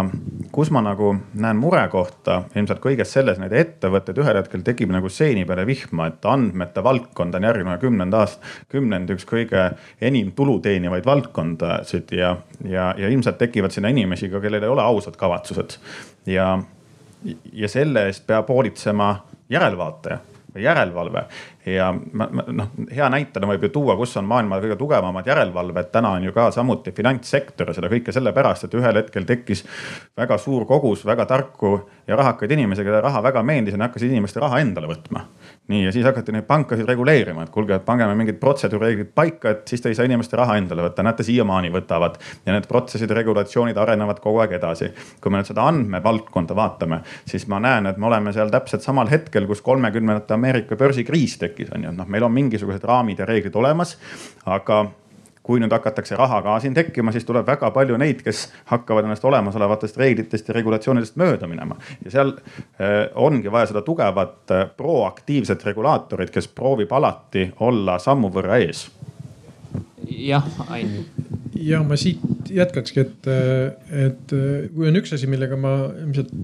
kus ma nagu näen murekohta ilmselt kõiges selles, need ettevõtted ühel hetkel tekib nagu seeni peale vihma, et andmete valdkond on järgmine kümnend aasta, kümnend üks kõige enim tulu teenivaid valdkondasid ja, ja, ja ilmselt tekivad sinna inimesi ka, kellel ei ole ausad kavatsused. ja, ja selle eest peab hoolitsema järelvaataja või järelevalve ja ma, ma noh, hea näitena võib ju tuua, kus on maailma kõige tugevamad järelevalved täna on ju ka samuti finantssektor ja seda kõike sellepärast, et ühel hetkel tekkis väga suur kogus väga tarku ja rahakaid inimesi, kellele raha väga meeldis ja nad hakkasid inimeste raha endale võtma. nii ja siis hakati neid pankasid reguleerima, et kuulge, et paneme mingid protseduurireeglid paika, et siis te ei saa inimeste raha endale võtta, näete siiamaani võtavad ja need protsessid regulatsioonid arenevad kogu aeg edasi. kui me nüüd seda andmevaldkonda vaatame, siis ma näen, et me oleme seal täpselt samal hetkel, kus kolmekümnendate Ameerika börsikriis tekkis, on ju, noh, meil on mingisugused raamid ja reeglid olemas, aga kui nüüd hakatakse raha ka siin tekkima, siis tuleb väga palju neid, kes hakkavad ennast olemasolevatest reeglitest ja regulatsioonidest mööda minema. ja seal eh, ongi vaja seda tugevat eh, proaktiivset regulaatorit, kes proovib alati olla sammu võrra ees. Jah, Ain. ja ma siit jätkakski, et, et kui on üks asi, millega ma ilmselt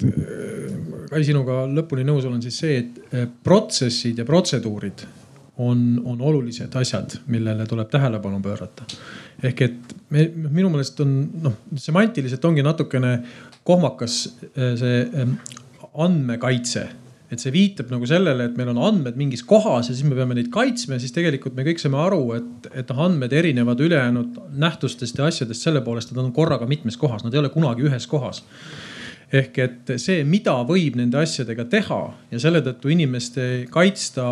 Kai sinuga lõpuni nõus olen, siis see, et protsessid ja protseduurid on, on olulised asjad, millele tuleb tähelepanu pöörata. ehk et me, minu meelest on noh, semantiliselt ongi natukene kohmakas eh, see eh, andmekaitse et see viitab nagu sellele, et meil on andmed mingis kohas ja siis me peame neid kaitsma ja siis tegelikult me kõik saame aru, et, et noh, andmed erinevad ülejäänud nähtustest ja asjadest selle poolest, et nad on korraga mitmes kohas, nad ei ole kunagi ühes kohas. Ehk et see, mida võib nende asjadega teha ja selle tõttu inimeste kaitsta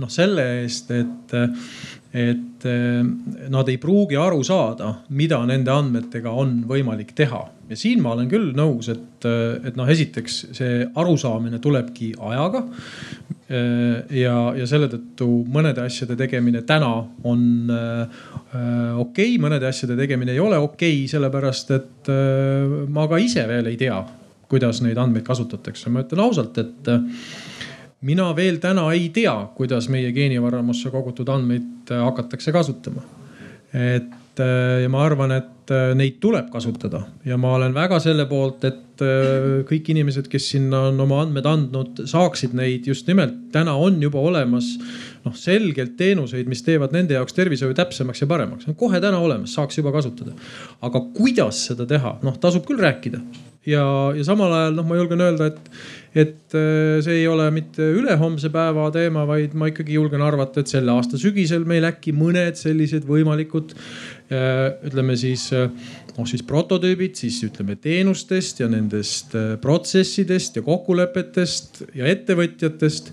noh selle eest, et, et nad ei pruugi aru saada, mida nende andmetega on võimalik teha. ja siin ma olen küll nõus, et, et noh, esiteks see arusaamine tulebki ajaga. ja, ja selle tõttu mõnede asjade tegemine täna on okei okay,, mõnede asjade tegemine ei ole okei okay,, sellepärast et ma ka ise veel ei tea kuidas neid andmeid kasutatakse. ma ütlen ausalt, et mina veel täna ei tea, kuidas meie geenivaramusse kogutud andmeid äh, hakatakse kasutama. et äh, ja ma arvan, et neid tuleb kasutada ja ma olen väga selle poolt, et kõik inimesed, kes sinna on oma andmed andnud, saaksid neid just nimelt. täna on juba olemas noh, selgelt teenuseid, mis teevad nende jaoks tervishoiu täpsemaks ja paremaks. kohe täna olemas, saaks juba kasutada. aga kuidas seda teha, noh tasub küll rääkida ja, ja samal ajal noh, ma julgen öelda, et, et äh, see ei ole mitte ülehomse päeva teema, vaid ma ikkagi julgen arvata, et selle aasta sügisel meil äkki mõned sellised võimalikud äh, ütleme siis äh, noh, siis prototüübid, siis ütleme teenustest ja nendest protsessidest ja kokkulepetest ja ettevõtjatest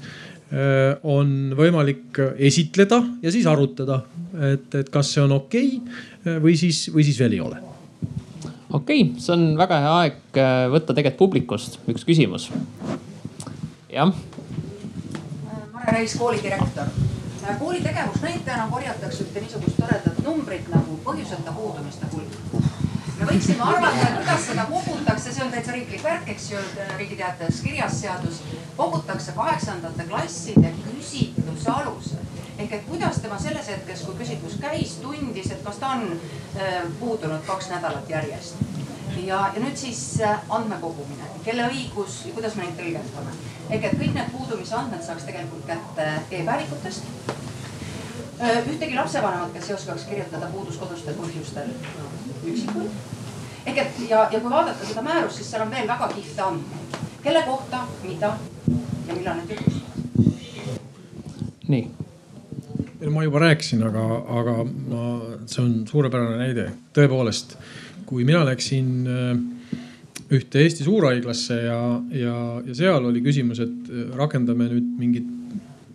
on võimalik esitleda ja siis arutada, et, et kas see on okei okay või siis, või siis veel ei ole okei okay,, see on väga hea aeg äh, võtta tegelikult publikust üks küsimus. jah. Mare Reis, koolidirektor. Äh, kooli tegevusnäitajana korjatakse ühte niisugust toredat numbrit nagu põhjuseta puudumiste hulk. me võiksime arvata, et kuidas seda kogutakse, see on täitsa riiklik värk, eks ju, Riigi Teatajas kirjas seadus. kogutakse kaheksandate klasside küsitluse alusel ehk et kuidas tema selles hetkes, kui küsitlus käis, tundis, et kas ta on äh, puudunud kaks nädalat järjest. ja, ja nüüd siis äh, andmekogumine, kelle õigus ja kuidas me neid tõlgendame. ehk et kõik need puudumise andmed saaks tegelikult kätte äh, ühtegi lapsevanemat, kes ei oskaks kirjutada puuduskodustel põhjustel üksikuid. ehk et ja, ja kui vaadata seda määrust, siis seal on veel väga kihvte andmeid, kelle kohta, mida ja millal need juhtusid. nii ma juba rääkisin, aga, aga ma, see on suurepärane näide. tõepoolest, kui mina läksin äh, ühte Eesti suurhaiglasse ja, ja, ja seal oli küsimus, et äh, rakendame nüüd mingit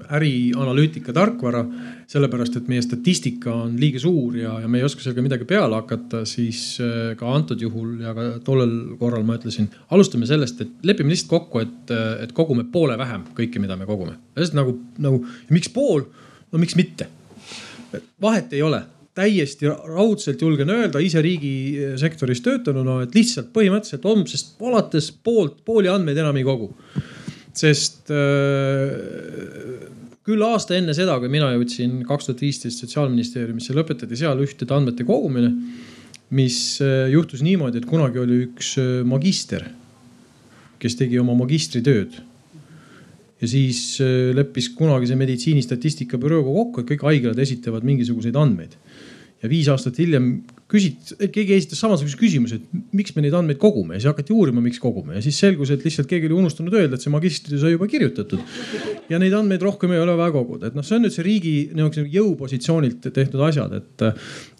ärianalüütika tarkvara, sellepärast et meie statistika on liiga suur ja, ja me ei oska sellega midagi peale hakata, siis äh, ka antud juhul ja ka tollel korral ma ütlesin, alustame sellest, et lepime lihtsalt kokku, et, et kogume poole vähem kõike, mida me kogume. lihtsalt nagu, nagu miks pool no miks mitte? vahet ei ole, täiesti raudselt julgen öelda ise riigisektoris töötanuna, et lihtsalt põhimõtteliselt homsest alates poolt, pooli andmeid enam ei kogu. sest äh, küll aasta enne seda, kui mina jõudsin kaks tuhat viisteist sotsiaalministeeriumisse, lõpetati seal ühtede andmete kogumine. mis äh, juhtus niimoodi, et kunagi oli üks äh, magister, kes tegi oma magistritööd ja siis äh, leppis kunagi see meditsiinistatistika bürooga kokku, et kõik haiglad esitavad mingisuguseid andmeid. ja viis aastat hiljem küsit-, keegi esitas samasuguse küsimuse, et miks me neid andmeid kogume ja siis hakati uurima, miks kogume ja siis selgus, et lihtsalt keegi oli unustanud öelda, et see magistritöö sai juba kirjutatud. ja neid andmeid rohkem ei ole vaja koguda, et noh, see on nüüd see riigi niisuguse jõupositsioonilt tehtud asjad, et,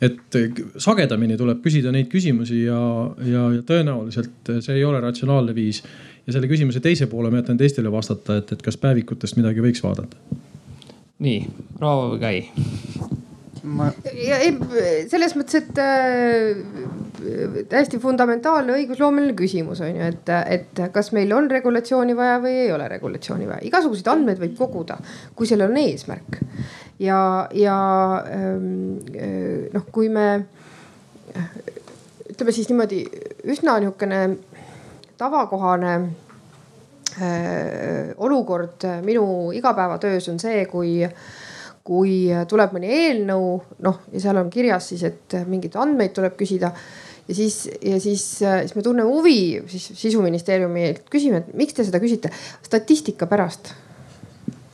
et sagedamini tuleb küsida neid küsimusi ja, ja, ja tõenäoliselt see ei ole ratsionaalne viis. Ja selle küsimuse teise poole ma jätan teistele vastata, et, et kas päevikutest midagi võiks vaadata. nii, Raavo või Kai? ma. ja ei, selles mõttes, et äh, täiesti fundamentaalne õigusloomeline küsimus on ju, et, et kas meil on regulatsiooni vaja või ei ole regulatsiooni vaja. igasuguseid andmeid võib koguda, kui sellel on eesmärk. ja, ja ähm, äh, noh, kui me ütleme siis niimoodi üsna niisugune tavakohane äh, olukord minu igapäevatöös on see, kui kui tuleb mõni eelnõu, noh ja seal on kirjas siis, et mingeid andmeid tuleb küsida ja siis, ja siis, siis me tunneme huvi siis sisuministeeriumilt, küsime, et miks te seda küsite. statistika pärast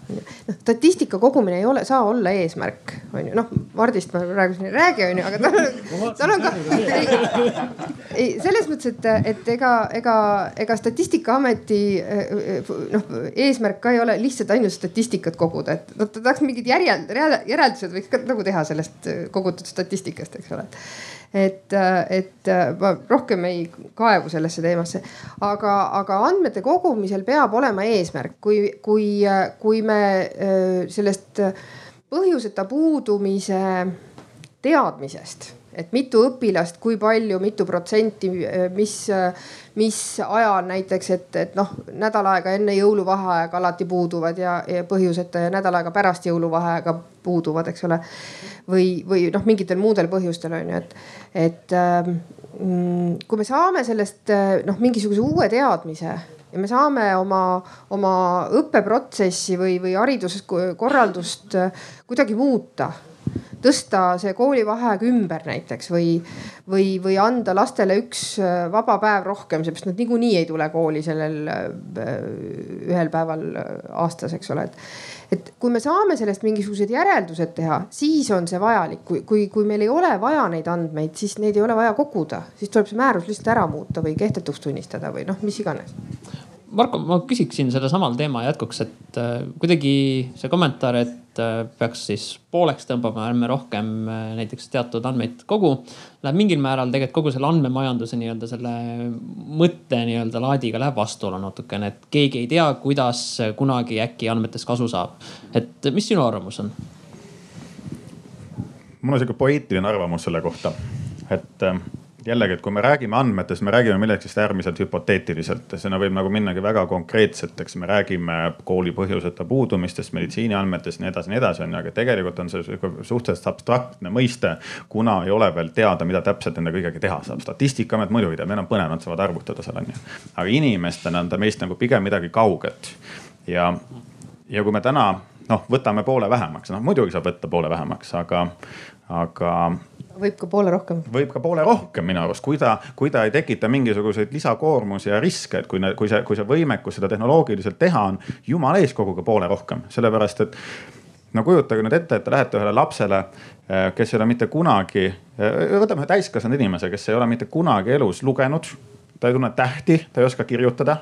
noh, statistika kogumine ei ole, saa olla eesmärk, on ju, noh Mardist ma praegu siin ei räägi, on ju, aga tal, tal on ka. ei, selles mõttes, et, et ega, ega, ega statistikaameti noh, eesmärk ka ei ole lihtsalt ainult statistikat koguda, et noh, ta tahaks mingid järjeld, järeldused võiks ka nagu teha sellest kogutud statistikast, eks ole et, et ma rohkem ei kaevu sellesse teemasse. aga, aga andmete kogumisel peab olema eesmärk, kui, kui, kui me sellest põhjuseta puudumise teadmisest et mitu õpilast, kui palju, mitu protsenti, mis, mis ajal näiteks, et, et noh, nädal aega enne jõuluvaheaega alati puuduvad ja, ja põhjuseta ja nädal aega pärast jõuluvaheaega puuduvad, eks ole. või, või noh, mingitel muudel põhjustel on ju, et, et ähm, kui me saame sellest noh, mingisuguse uue teadmise ja me saame oma, oma õppeprotsessi või, või hariduskorraldust kuidagi muuta. Tõsta see koolivaheaeg ümber näiteks või, või, või anda lastele üks äh, vaba päev rohkem, seepärast nad niikuinii ei tule kooli sellel äh, ühel päeval äh, aastas, eks ole, et et kui me saame sellest mingisugused järeldused teha, siis on see vajalik, kui, kui, kui meil ei ole vaja neid andmeid, siis neid ei ole vaja koguda, siis tuleb see määrus lihtsalt ära muuta või kehtetuks tunnistada või noh, mis iganes Marko, ma küsiksin selle samal teema jätkuks, et äh, kuidagi see kommentaar, et äh, peaks siis pooleks tõmbama, ärme rohkem äh, näiteks teatud andmeid kogu. Läheb mingil määral tegelikult kogu selle andmemajanduse nii-öelda selle mõtte nii-öelda laadiga läheb vastuolu natukene, et keegi ei tea, kuidas kunagi äkki andmetest kasu saab. et mis sinu arvamus on? mul on sihuke poeetiline arvamus selle kohta, et jällegi, et kui me räägime andmetest, me räägime millegist äärmiselt hüpoteetiliselt, sinna võib nagu minnagi väga konkreetseteks, me räägime kooli põhjuseta puudumistest, meditsiiniandmetest, nii edasi, nii edasi on ju, aga tegelikult on see suhteliselt abstraktne mõiste, kuna ei ole veel teada, mida täpselt nende kõigega teha saab. statistikaamet muidugi teab, need on põnevad, nad saavad arvutada seal on ju. aga inimestena on ta meist nagu pigem midagi kauget ja, ja kui me täna noh, võtame poole vähemaks, noh muidugi saab võtta poole vähemaks, aga, aga võib ka poole rohkem. võib ka poole rohkem minu arust, kui ta, kui ta ei tekita mingisuguseid lisakoormusi ja riske, et kui, kui see, kui see võimekus seda tehnoloogiliselt teha on, jumala eest koguge poole rohkem, sellepärast et no kujutage nüüd ette, et te lähete ühele lapsele, eh, kes ei ole mitte kunagi, eh, võtame ühe täiskasvanud inimese, kes ei ole mitte kunagi elus lugenud, ta ei tunne tähti, ta ei oska kirjutada.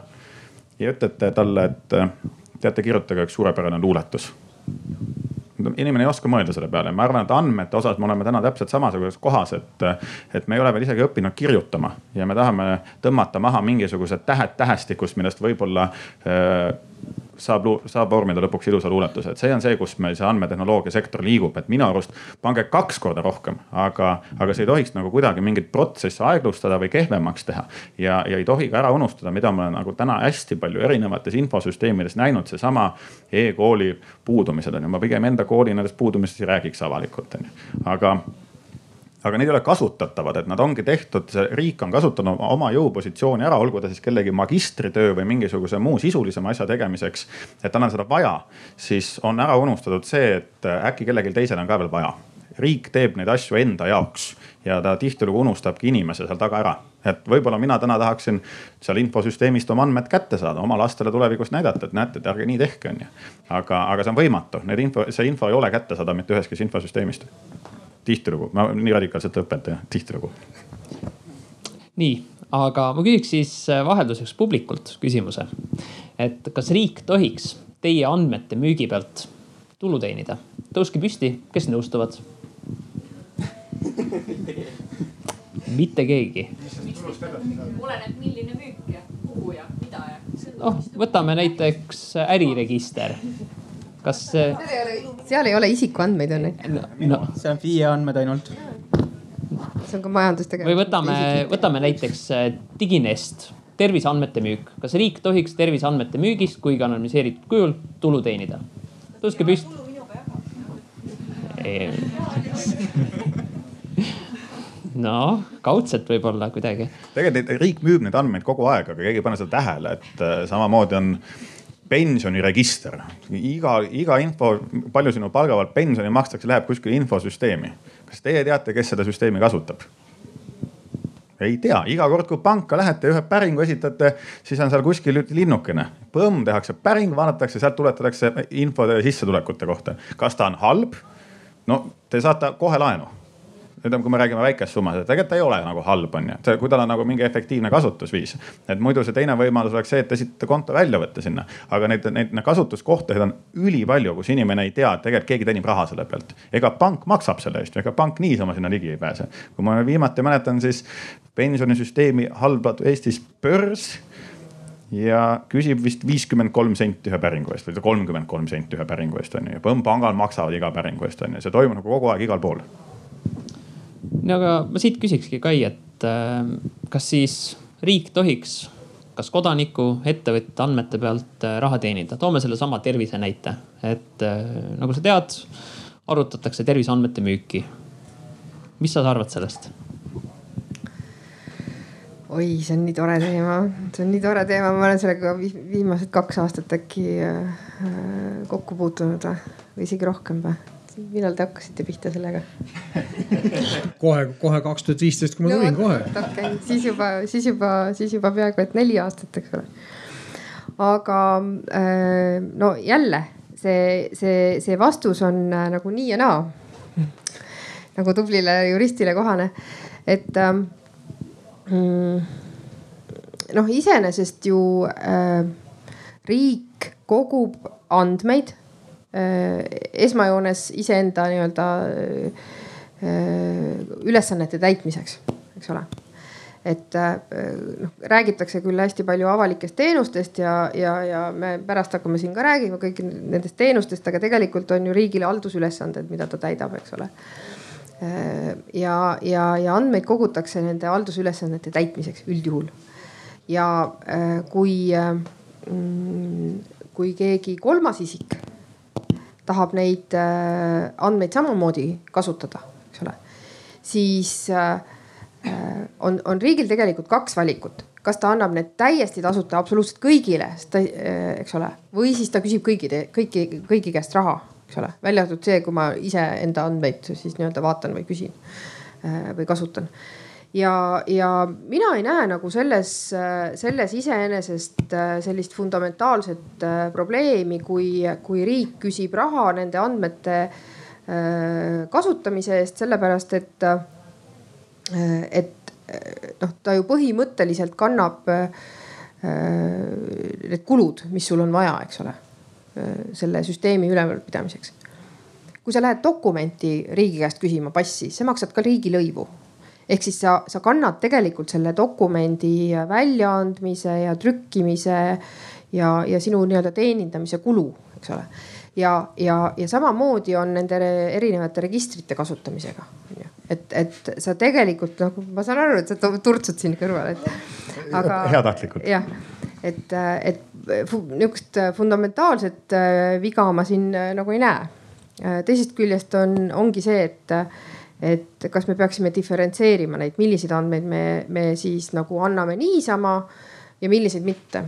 ja ütlete talle, et eh, teate, kirjutage üks suurepärane luuletus inimene ei oska mõelda selle peale. ma arvan, et andmete osas me oleme täna täpselt samasuguses kohas, et, et me ei ole veel isegi õppinud kirjutama ja me tahame tõmmata maha mingisugused tähed tähestikust, millest võib-olla äh, saab, saab vormida lõpuks ilusa luuletuse, et see on see, kus meil see andmetehnoloogia sektor liigub, et minu arust pange kaks korda rohkem, aga, aga see ei tohiks nagu kuidagi mingit protsessi aeglustada või kehvemaks teha. ja, ja ei tohi ka ära unustada, mida ma olen nagu täna hästi palju erinevates infosüsteemides näinud, seesama e-kooli puudumised on ju, ma pigem enda kooli nendest puudumistest ei räägiks avalikult on ju, aga aga need ei ole kasutatavad, et nad ongi tehtud, riik on kasutanud oma jõupositsiooni ära, olgu ta siis kellegi magistritöö või mingisuguse muu sisulisema asja tegemiseks. et tal on seda vaja, siis on ära unustatud see, et äkki kellelgi teisel on ka veel vaja. riik teeb neid asju enda jaoks ja ta tihtilugu unustabki inimese seal taga ära. et võib-olla mina täna tahaksin seal infosüsteemist oma andmed kätte saada, oma lastele tulevikus näidata, et näete, et ärge nii tehke, onju. aga, aga see on võimatu, need info, see info ei ole kättesaadav mitte ühestki infosüsteemist tihtilugu, ma nii radikaalselt õpetaja, tihtilugu. nii, aga ma küsiks siis äh, vahelduseks publikult küsimuse. et kas riik tohiks teie andmete müügi pealt tulu teenida? tõuske püsti, kes nõustuvad? mitte keegi. oleneb, milline müük ja kuhu ja mida ja. noh, võtame näiteks äriregister. kas see seal ei ole isikuandmeid on ju. no, see on FIE andmed ainult. see on ka majandustegevus. või võtame, võtame näiteks äh, Diginest, terviseandmete müük. kas riik tohiks terviseandmete müügist kuigi anonüümiseeritud kujul tulu teenida? tõuske püsti. noh, kaudselt võib-olla kuidagi. tegelikult riik müüb neid andmeid kogu aeg, aga keegi ei pane seda tähele, et äh, samamoodi on pensioniregister. iga, iga info, palju sinu palga pealt pensioni makstakse, läheb kuskile infosüsteemi. kas teie teate, kes seda süsteemi kasutab? ei tea, iga kord, kui panka lähete ühe päringu esitate, siis on seal kuskil linnukene. põmm, tehakse päring, vaadatakse, sealt tuletatakse info sissetulekute kohta. kas ta on halb? no te saate kohe laenu ütleme, kui me räägime väikest summat, et tegelikult ta ei ole nagu halb, on ju. kui tal on nagu mingi efektiivne kasutusviis. et muidu see teine võimalus oleks see, et esitate konto väljavõtte sinna. aga neid, neid, neid kasutuskohtasid on ülipalju, kus inimene ei tea, et tegelikult keegi teenib raha selle pealt. ega pank maksab selle eest, ega pank niisama sinna ligi ei pääse. kui ma viimati mäletan, siis pensionisüsteemi halvab Eestis börs ja küsib vist viiskümmend kolm senti ühe päringu eest või kolmkümmend kolm senti ühe päringu eest on ju. põmm-pangal maksavad iga päringu eest on ju, see toimub nagu kogu aeg igal pool no aga ma siit küsikski Kai, et äh, kas siis riik tohiks kas kodaniku, ettevõtja andmete pealt äh, raha teenida, toome sellesama tervise näite, et äh, nagu sa tead, arutatakse terviseandmete müüki. mis sa arvad sellest? oi, see on nii tore teema, see on nii tore teema, ma olen sellega viimased kaks aastat äkki kokku puutunud või isegi rohkem või millal te hakkasite pihta sellega kohe, kohe kaks tuhat viisteist, kui ma tulin no, kohe. okei okay., siis juba, siis juba, siis juba peaaegu et neli aastat, eks ole. aga äh, no jälle see, see, see vastus on äh, nagu nii ja naa. nagu tublile juristile kohane, et ähm, mm, noh, iseenesest ju äh, riik kogub andmeid esmajoones iseenda nii-öelda äh, ülesannete täitmiseks, eks ole et äh, noh, räägitakse küll hästi palju avalikest teenustest ja, ja, ja me pärast hakkame siin ka räägima kõik nendest teenustest, aga tegelikult on ju riigil haldusülesanded, mida ta täidab, eks ole. ja, ja, ja andmeid kogutakse nende haldusülesannete täitmiseks üldjuhul. ja kui, mm, kui keegi kolmas isik tahab neid äh, andmeid samamoodi kasutada, eks ole, siis äh, äh, on, on riigil tegelikult kaks valikut. Kas ta annab need täiesti tasuta absoluutselt kõigile, eks ole, või siis ta küsib kõigi, kõiki, kõigi käest raha, eks ole, välja arvatud see, kui ma iseenda andmeid siis nii-öelda vaatan või küsin või kasutan ja, ja mina ei näe nagu selles, selles iseenesest äh, sellist fundamentaalset äh, probleemi, kui, kui riik küsib raha nende andmete äh, kasutamise eest, sellepärast et, et noh, ta ju põhimõtteliselt kannab need kulud, mis sul on vaja, eks ole, selle süsteemi ülevalpidamiseks. kui sa lähed dokumenti riigi käest küsima, passi, sa maksad ka riigilõivu ehk siis sa, sa kannad tegelikult selle dokumendi väljaandmise ja trükkimise ja, ja sinu nii-öelda teenindamise kulu, eks ole. ja, ja, ja samamoodi on nende erinevate registrite kasutamisega, onju. et, et sa tegelikult nagu, ma saan aru, et sa turtsud siin kõrval, et aga. heatahtlikult. jah, et, et nihukest fundamentaalset äh, viga ma siin äh, nagu ei näe. Äh, teisest küljest on, ongi see, et et kas me peaksime diferentseerima neid, milliseid andmeid me, me siis nagu anname niisama ja milliseid mitte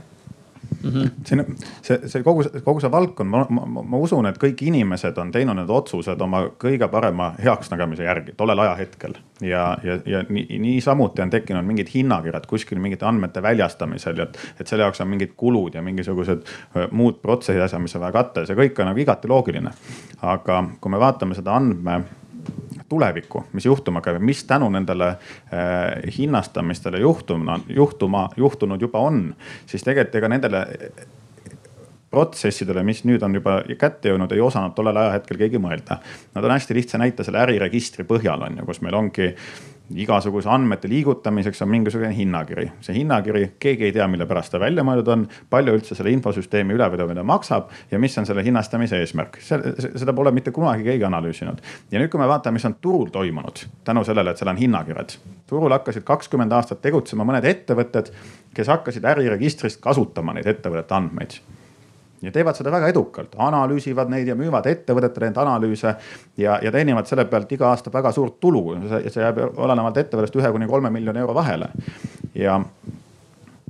mm. -hmm. siin see, see kogu, kogu see valdkond, ma, ma, ma usun, et kõik inimesed on teinud need otsused oma kõige parema heaksnägemise järgi tollel ajahetkel. ja, ja, ja nii, niisamuti on tekkinud mingid hinnakirjad kuskil mingite andmete väljastamisel, et, et selle jaoks on mingid kulud ja mingisugused muud protsessi asjad, mis on vaja katta ja see kõik on nagu igati loogiline. aga kui me vaatame seda andme tulevikku, mis juhtuma käib, mis tänu nendele äh, hinnastamistele juhtuma, juhtuma, juhtunud juba on, siis tegelikult ega nendele protsessidele, mis nüüd on juba kätte jõudnud, ei osanud tollel ajahetkel keegi mõelda. Nad on hästi lihtsa näite selle äriregistri põhjal on ju, kus meil ongi igasuguse andmete liigutamiseks on mingisugune hinnakiri. see hinnakiri, keegi ei tea, mille pärast ta välja mõeldud on, palju üldse selle infosüsteemi ülevedamine maksab ja mis on selle hinnastamise eesmärk. seda pole mitte kunagi keegi analüüsinud. ja nüüd, kui me vaatame, mis on turul toimunud tänu sellele, et seal on hinnakirjad. turul hakkasid kakskümmend aastat tegutsema mõned ettevõtted, kes hakkasid äriregistrist kasutama neid ettevõtete andmeid ja teevad seda väga edukalt, analüüsivad neid ja müüvad ettevõtetele neid analüüse. ja, ja teenivad selle pealt iga aasta väga suurt tulu, see jääb olenevalt ettevõttest ühe kuni kolme miljoni euro vahele. ja,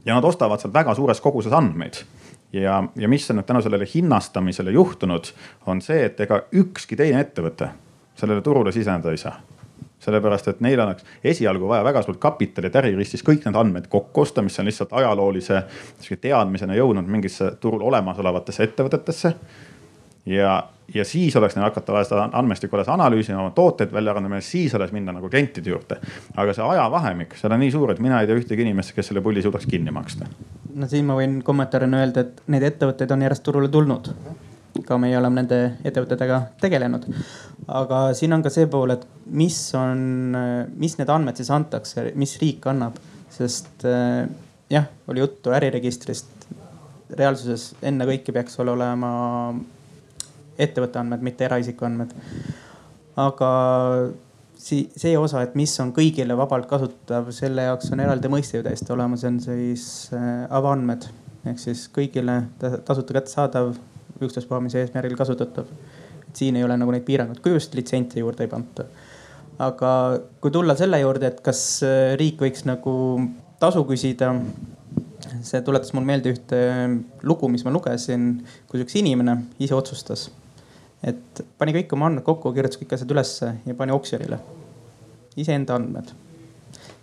ja nad ostavad sealt väga suures koguses andmeid ja, ja mis on nüüd tänu sellele hinnastamisele juhtunud, on see, et ega ükski teine ettevõte sellele turule siseneda ei saa sellepärast et neil oleks esialgu vaja väga suurt kapitali, et äriristis kõik need andmed kokku osta, mis on lihtsalt ajaloolise teadmisena jõudnud mingisse turul olemasolevatesse ettevõtetesse. ja, ja siis oleks neil hakata vaja seda andmestikku alles analüüsima, oma tooteid välja arendama ja siis alles minna nagu klientide juurde. aga see ajavahemik seal on nii suur, et mina ei tea ühtegi inimest, kes selle pulli suudaks kinni maksta. no siin ma võin kommentaarina öelda, et neid ettevõtteid on järjest turule tulnud ka meie oleme nende ettevõtetega tegelenud. aga siin on ka see pool, et mis on, mis need andmed siis antakse, mis riik annab, sest eh, jah, oli juttu äriregistrist. reaalsuses ennekõike peaks olema ettevõtte andmed, mitte eraisiku andmed. aga si-, see osa, et mis on kõigile vabalt kasutatav, selle jaoks on eraldi mõiste ju täiesti olemas, see on siis eh, avaandmed ehk siis kõigile tasuta kättesaadav üksteispuha, mis eesmärgil kasutatav. et siin ei ole nagu neid piiranguid, kui just litsentsi juurde ei panta. aga kui tulla selle juurde, et kas äh, riik võiks nagu tasu küsida see tuletas mul meelde ühte lugu, mis ma lugesin, kus üks inimene ise otsustas, et pani kõik oma andmed kokku, kirjutas kõik asjad ülesse ja pani oksjonile. iseenda andmed.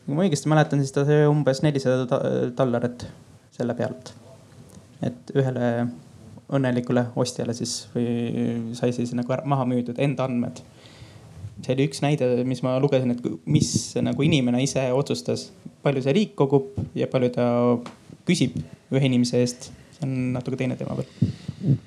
kui ma õigesti mäletan, siis ta sai umbes nelisada dollarit selle pealt. et ühele õnnelikule ostjale siis või sai siis nagu maha müüdud enda andmed. see oli üks näide, mis ma lugesin, et mis nagu inimene ise otsustas, palju see riik kogub ja palju ta küsib ühe inimese eest. see on natuke teine teema veel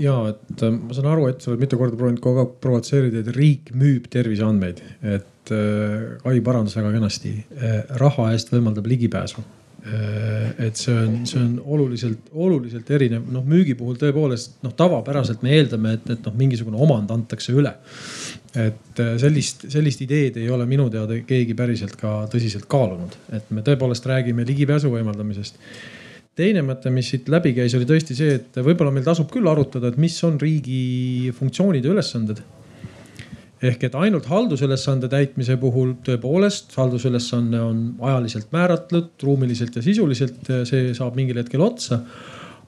ja et äh, ma saan aru, et sa oled mitu korda proovinud kogu aeg provotseerida, et riik müüb terviseandmeid, et äh, Kai parandas väga kenasti äh,. raha eest võimaldab ligipääsu et see on, see on oluliselt, oluliselt erinev, noh müügi puhul tõepoolest noh, tavapäraselt me eeldame, et, et noh, mingisugune omand antakse üle. et äh, sellist, sellist ideed ei ole minu teada keegi päriselt ka tõsiselt kaalunud, et me tõepoolest räägime ligipääsu võimaldamisest. Teine mõte, mis siit läbi käis, oli tõesti see, et võib-olla meil tasub küll arutada, et mis on riigi funktsioonid ja ülesanded ehk et ainult haldusülesande täitmise puhul tõepoolest haldusülesanne on ajaliselt määratletud, ruumiliselt ja sisuliselt, see saab mingil hetkel otsa.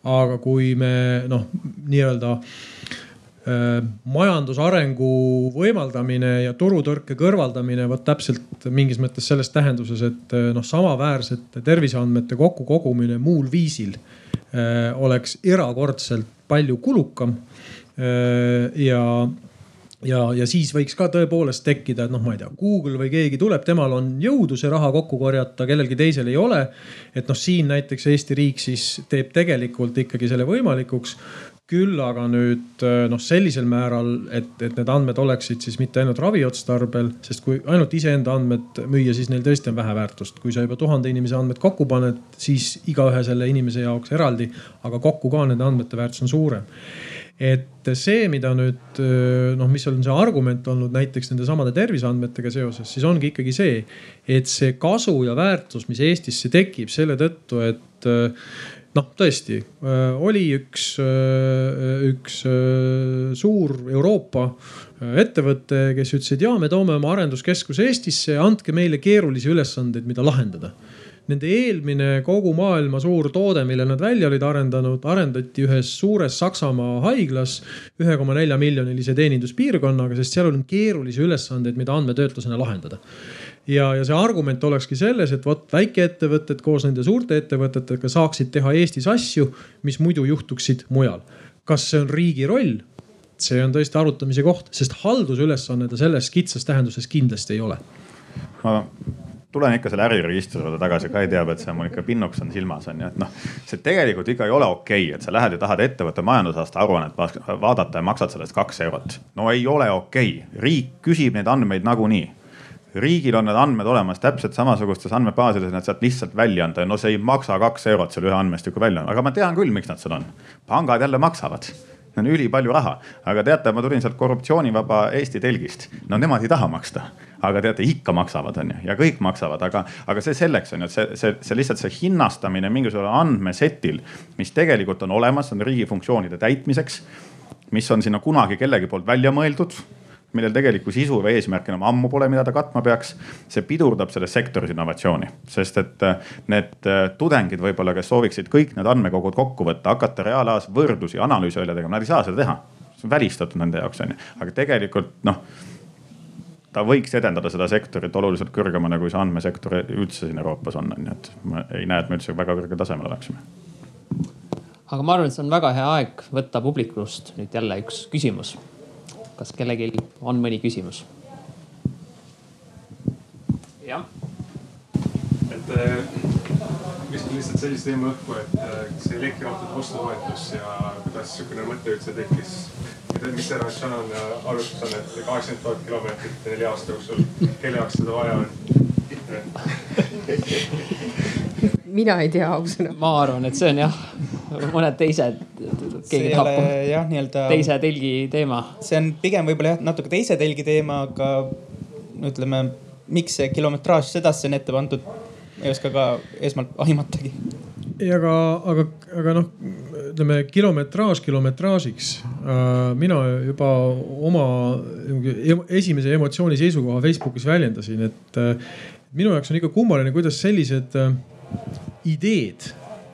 aga kui me noh, nii-öelda äh, majandusarengu võimaldamine ja turutõrke kõrvaldamine, vot täpselt mingis mõttes selles tähenduses, et äh, noh, samaväärsete terviseandmete kokkukogumine muul viisil äh, oleks erakordselt palju kulukam ja ja, ja siis võiks ka tõepoolest tekkida, et noh, ma ei tea, Google või keegi tuleb, temal on jõudu see raha kokku korjata, kellelgi teisel ei ole. et noh, siin näiteks Eesti riik siis teeb tegelikult ikkagi selle võimalikuks küll aga nüüd noh, sellisel määral, et, et need andmed oleksid siis mitte ainult raviotstarbel, sest kui ainult iseenda andmed müüa, siis neil tõesti on vähe väärtust. kui sa juba tuhande inimese andmed kokku paned, siis igaühe selle inimese jaoks eraldi, aga kokku ka nende andmete väärtus on suurem et see, mida nüüd noh, mis on see argument olnud näiteks nende samade terviseandmetega seoses, siis ongi ikkagi see, et see kasu ja väärtus, mis Eestisse tekib selle tõttu, et noh, tõesti oli üks, üks suur Euroopa ettevõte, kes ütles, et ja me toome oma arenduskeskuse Eestisse, andke meile keerulisi ülesandeid, mida lahendada Nende eelmine kogu maailma suur toode, mille nad välja olid arendanud, arendati ühes suures Saksamaa haiglas ühe koma nelja miljonilise teeninduspiirkonnaga, sest seal on keerulisi ülesandeid, mida andmetöötlusena lahendada ja, ja see argument olekski selles, et vot väikeettevõtted koos nende suurte ettevõtetega saaksid teha Eestis asju, mis muidu juhtuksid mujal. kas see on riigi roll? see on tõesti arutamise koht, sest haldusülesanne ta selles kitsas tähenduses kindlasti ei ole. ma tulen ikka selle äriregistri juurde tagasi, Kai teab, et see mul ikka pinnuks on silmas on ju, et noh. see tegelikult ikka ei ole okei okay,, et sa lähed ja tahad ettevõtte majandusaasta aruannet vaadata ja maksad sellest kaks eurot. no ei ole okei okay., riik küsib neid andmeid nagunii riigil on need andmed olemas täpselt samasugustes andmebaasides, need sealt lihtsalt välja anda. no see ei maksa kaks eurot selle ühe andmestiku välja, aga ma tean küll, miks nad seal on. pangad jälle maksavad see on ülipalju raha, aga teate, ma tulin sealt korruptsioonivaba Eesti telgist. no nemad ei taha maksta, aga teate ikka maksavad, on ju, ja kõik maksavad, aga, aga see selleks on ju, et see, see, see lihtsalt see hinnastamine mingisugusel andmesetil, mis tegelikult on olemas, on riigi funktsioonide täitmiseks mis on sinna kunagi kellegi poolt välja mõeldud millel tegelikku sisu või eesmärki enam ammu pole, mida ta katma peaks. see pidurdab selles sektoris innovatsiooni, sest et äh, need äh, tudengid võib-olla, kes sooviksid kõik need andmekogud kokku võtta, hakata reaalajas võrdlusi, analüüse välja tegema, nad ei saa seda teha. see on välistatud nende jaoks on ju, aga tegelikult noh ta võiks edendada seda sektorit oluliselt kõrgemana, kui see andmesektor üldse siin Euroopas on, on ju, et ma ei näe, et me üldse väga kõrgel tasemel oleksime. aga ma arvan, et see on väga hea aeg võtta publikust nüüd jälle üks küsimus kas kellelgi on mõni küsimus? jah. et viskan äh, lihtsalt sellist teema õhku, et äh, kas elektriautode ostutoetus ja kuidas sihukene mõte üldse tekkis? mis see ratsionaalne arvutus on, et kaheksakümmend tuhat kilomeetrit nelja aasta jooksul, kelle jaoks seda vaja on? mina ei tea ausõna. ma arvan, et see on jah, mõned teised. keegi tahab jah, nii-öelda. teise telgi teema. see on pigem võib-olla jah natuke teise telgi teema, aga ütleme, miks see kilometraaž sedasi on ette pandud, ei oska ka esmalt aimatagi ei, aga, aga, aga noh, ütleme kilometraaž kilometraažiks äh,. mina juba oma esimese emotsiooni seisukoha Facebookis väljendasin, et äh, minu jaoks on ikka kummaline, kuidas sellised äh, ideed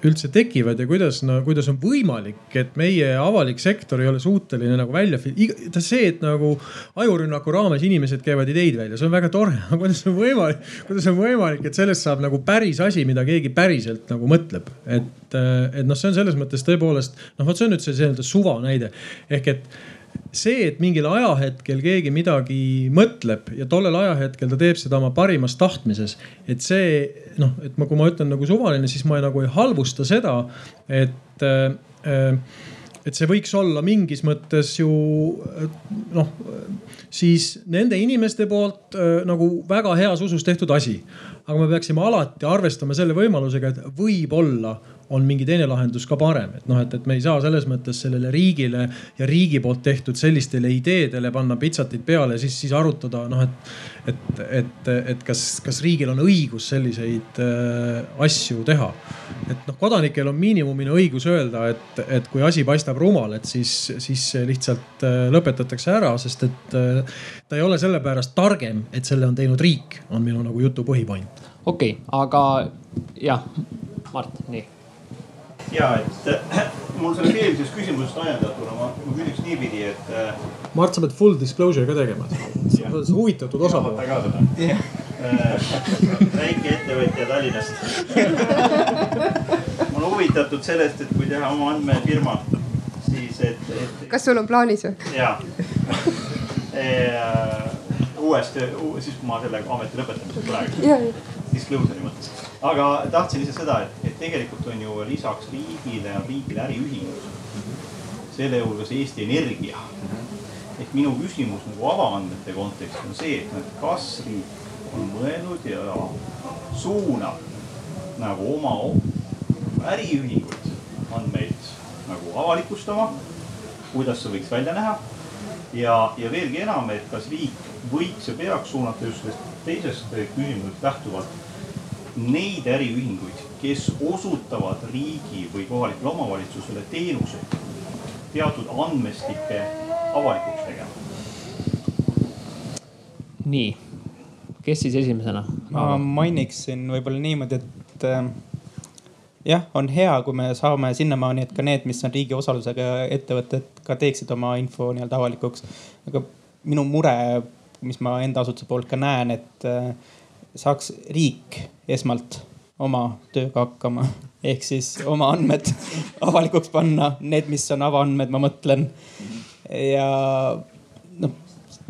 üldse tekivad ja kuidas, no kuidas on võimalik, et meie avalik sektor ei ole suuteline nagu välja, see, et nagu ajurünnaku raames inimesed käivad ideid välja, see on väga tore, aga kuidas on võimalik, kuidas on võimalik, et sellest saab nagu päris asi, mida keegi päriselt nagu mõtleb, et, et noh, see on selles mõttes tõepoolest noh, vot see on nüüd see nii-öelda suva näide ehk et see, et mingil ajahetkel keegi midagi mõtleb ja tollel ajahetkel ta teeb seda oma parimas tahtmises, et see noh, et ma, kui ma ütlen nagu suvaline, siis ma nagu ei halvusta seda, et äh, et see võiks olla mingis mõttes ju noh, siis nende inimeste poolt äh, nagu väga heas usus tehtud asi. aga me peaksime alati arvestama selle võimalusega, et võib-olla on mingi teine lahendus ka parem, et noh, et, et me ei saa selles mõttes sellele riigile ja riigi poolt tehtud sellistele ideedele panna pitsatit peale, siis, siis arutada noh, et, et, et, et kas, kas riigil on õigus selliseid äh, asju teha. et noh, kodanikel on miinimumina õigus öelda, et, et kui asi paistab rumal, et siis, siis see lihtsalt äh, lõpetatakse ära, sest et äh, ta ei ole sellepärast targem, et selle on teinud riik, on minu nagu jutu põhipoint. okei okay,, aga jah, Mart, nii ja et äh, mul sellest eelmisest küsimusest ajendatuna ma, ma küsiks niipidi, et äh,. Mart, sa pead full disclosure ka tegema. sa oled huvitatud osapool. Äh, väikeettevõtja Tallinnast ma olen huvitatud sellest, et kui teha oma andmefirma, siis et, et. kas sul on plaanis või? ja uuesti, siis kui ma selle ameti lõpetamisel praegu. Disclosure'i mõttes aga tahtsin lihtsalt seda, et, et tegelikult on ju lisaks riigile, on riigil äriühingud. selle hulgas Eesti Energia. ehk minu küsimus nagu avaandmete kontekstis on see, et kas riik on mõelnud ja suunab nagu oma äriühinguid andmeid nagu avalikustama. kuidas see võiks välja näha? Ja, ja veelgi enam, et kas riik võiks ja peaks suunata just sellest teisest küsimusest lähtuvalt neid äriühinguid, kes osutavad riigi või kohalikule omavalitsusele teenuseid teatud andmestike avalikuks tegema. nii, kes siis esimesena? ma mainiksin võib-olla niimoodi, et äh, jah, on hea, kui me saame sinnamaani, et ka need, mis on riigi osalusega ettevõtted ka teeksid oma info nii-öelda avalikuks. aga minu mure, mis ma enda asutuse poolt ka näen, et äh, saaks riik esmalt oma tööga hakkama. ehk siis oma andmed avalikuks panna, need, mis on avaandmed, ma mõtlen. ja noh,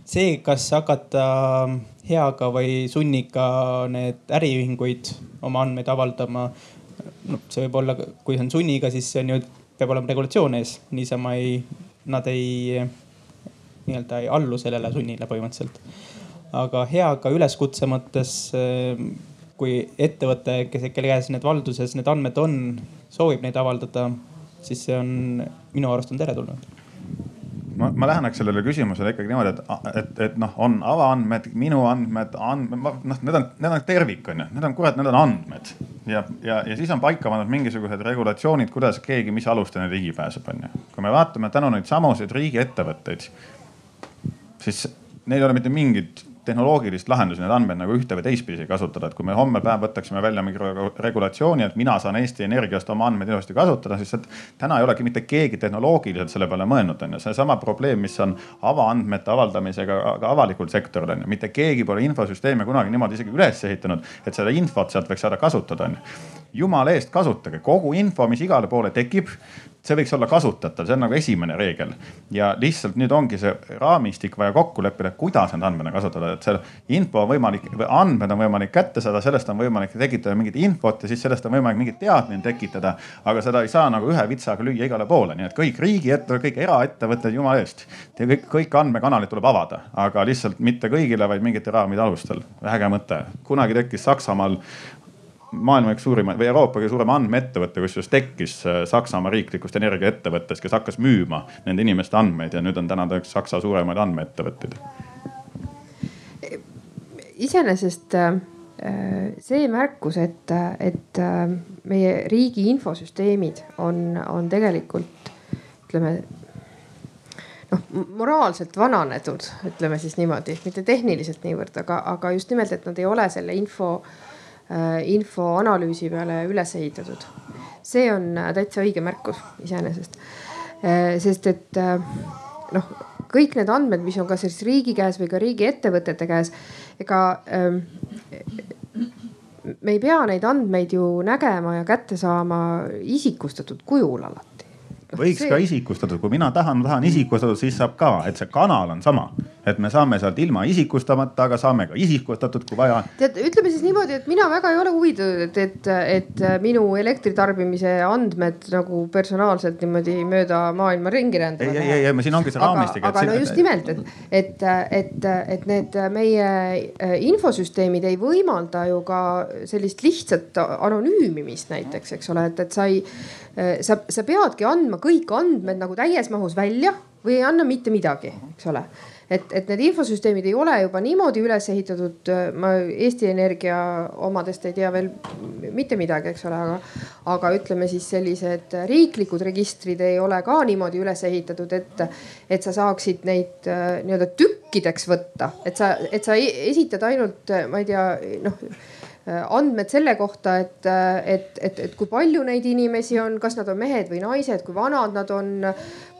see, kas hakata heaga või sunniga need äriühinguid oma andmeid avaldama. noh, see võib olla, kui see on sunniga, siis see on ju, peab olema regulatsioon ees, niisama ei, nad ei nii-öelda ei allu sellele sunnile põhimõtteliselt. aga heaga üleskutse mõttes, kui ettevõte, kes, kelle käes need valduses need andmed on, soovib neid avaldada, siis see on minu arust on teretulnud ma, ma läheneks sellele küsimusele ikkagi niimoodi, et, et, et noh, on avaandmed, minu andmed, andmed, noh, need on, need on tervik on ju, need on kurat, need on andmed. ja, ja, ja siis on paika pandud mingisugused regulatsioonid, kuidas keegi, mis alusteni ligi pääseb, on ju. kui me vaatame tänu neid samuseid riigiettevõtteid, siis neil ei ole mitte mingit tehnoloogilist lahendusi neid andmeid nagu ühte või teistpidi kasutada, et kui me homme päev võtaksime välja mingi regulatsiooni, et mina saan Eesti Energiast oma andmeid ilusti kasutada, siis täna ei olegi mitte keegi tehnoloogiliselt selle peale mõelnud, on ju. seesama probleem, mis on avaandmete avaldamisega ka avalikul sektoril on ju, mitte keegi pole infosüsteeme kunagi niimoodi isegi üles ehitanud, et seda infot sealt võiks saada kasutada, on ju. jumala eest kasutage kogu info, mis igale poole tekib see võiks olla kasutatav, see on nagu esimene reegel. ja lihtsalt nüüd ongi see raamistik vaja kokku leppida, kuidas neid andmeid kasutada, et see info on võimalik, andmed on võimalik kätte saada, sellest on võimalik tekitada mingit infot ja siis sellest on võimalik mingit teadmine tekitada. aga seda ei saa nagu ühe vitsaga lüüa igale poole, nii et kõik riigiettevõtted, kõik eraettevõtted, jumala eest. kõik, kõik andmekanalid tuleb avada, aga lihtsalt mitte kõigile, vaid mingite raamide alustel. äge mõte, kunagi tekkis Saksamaal maailma üks suurimaid või Euroopa kõige suurem andmeettevõte, kusjuures tekkis äh, Saksamaa riiklikust energiaettevõttest, kes hakkas müüma nende inimeste andmeid ja nüüd on täna ta üks Saksa suuremaid andmeettevõtteid. iseenesest äh, see märkus, et, et äh, meie riigi infosüsteemid on, on tegelikult ütleme noh, moraalselt vananenud, ütleme siis niimoodi, mitte tehniliselt niivõrd, aga, aga just nimelt, et nad ei ole selle info äh, info analüüsi peale üles ehitatud. see on äh, täitsa õige märkus iseenesest. Äh, sest et noh, kõik need andmed, mis on kas siis riigi käes või ka riigiettevõtete käes, ega ähm, me ei pea neid andmeid ju nägema ja kätte saama isikustatud kujul alati. Võiks see... ka isikustatud, kui mina tahan, tahan isikustatud, siis saab ka, et see kanal on sama et me saame sealt ilma isikustamata, aga saame ka isikustatud, kui vaja. tead, ütleme siis niimoodi, et mina väga ei ole huvitatud, et, et, et minu elektritarbimise andmed nagu personaalselt niimoodi mööda maailma ringi rändavad. ei, ei, ei, siin ongi see raamistik. aga, aga no just nimelt, et, et, et, et need meie äh, infosüsteemid ei võimalda ju ka sellist lihtsat anonüümimist näiteks, eks ole, et, et sa ei, sa, sa peadki andma kõik andmed nagu täies mahus välja või ei anna mitte midagi, eks ole et, et need infosüsteemid ei ole juba niimoodi üles ehitatud. ma Eesti Energia omadest ei tea veel mitte midagi, eks ole, aga, aga ütleme siis sellised riiklikud registrid ei ole ka niimoodi üles ehitatud, et, et sa saaksid neid äh, nii-öelda tükkideks võtta, et sa, et sa esitad ainult, ma ei tea, noh Äh, andmed selle kohta, et, äh, et, et, et kui palju neid inimesi on, kas nad on mehed või naised, kui vanad nad on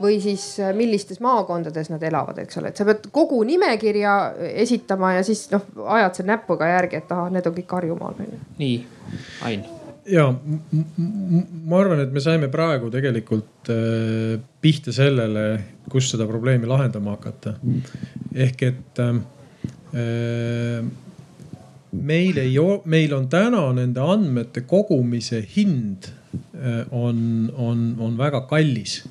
või siis äh, millistes maakondades nad elavad, eks ole, et sa pead kogu nimekirja esitama ja siis noh, ajad seal näpuga järgi, et ahah, need on kõik Harjumaal on ju. nii, Ain ja ma arvan, et me saime praegu tegelikult äh, pihta sellele, kus seda probleemi lahendama hakata. ehk et äh, meil ei, meil on täna nende andmete kogumise hind äh, on, on, on väga kallis.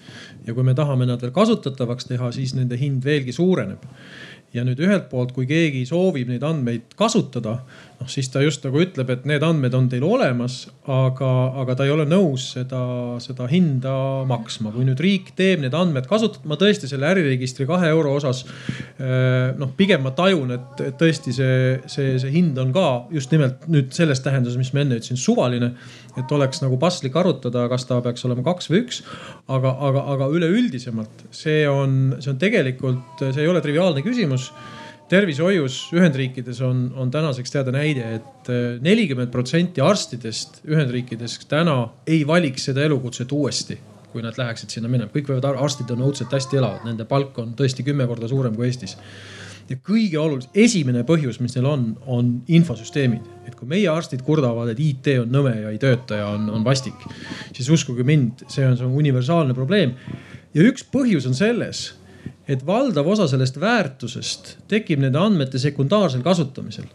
ja kui me tahame nad veel kasutatavaks teha, siis nende hind veelgi suureneb. Ja nüüd ühelt poolt, kui keegi soovib neid andmeid kasutada noh, siis ta just nagu ütleb, et need andmed on teil olemas, aga, aga ta ei ole nõus seda, seda hinda maksma. kui nüüd riik teeb need andmed kasutada, ma tõesti selle äriregistri kahe euro osas eh, noh, pigem ma tajun, et tõesti see, see, see hind on ka just nimelt nüüd selles tähenduses, mis ma enne ütlesin, suvaline. Et oleks nagu paslik arutada, kas ta peaks olema kaks või üks. aga, aga, aga üleüldisemalt see on, see on tegelikult, see ei ole triviaalne küsimus tervishoius Ühendriikides on, on tänaseks teada näide et, et äh, nelikümmend protsenti arstidest Ühendriikides täna ei valiks seda elukutset uuesti kui nad läheksid sinna minema, kõik võivad, arstid on õudselt hästi elavad, nende palk on tõesti kümme korda suurem kui Eestis. Ja kõige olulisem, esimene põhjus, mis neil on, on infosüsteemid. et kui meie arstid kurdavad, et IT on nõme ja ei tööta ja on, on vastik, siis uskuge mind, see on, see on universaalne probleem. ja üks põhjus on selles et valdav osa sellest väärtusest tekib nende andmete sekundaarsel kasutamisel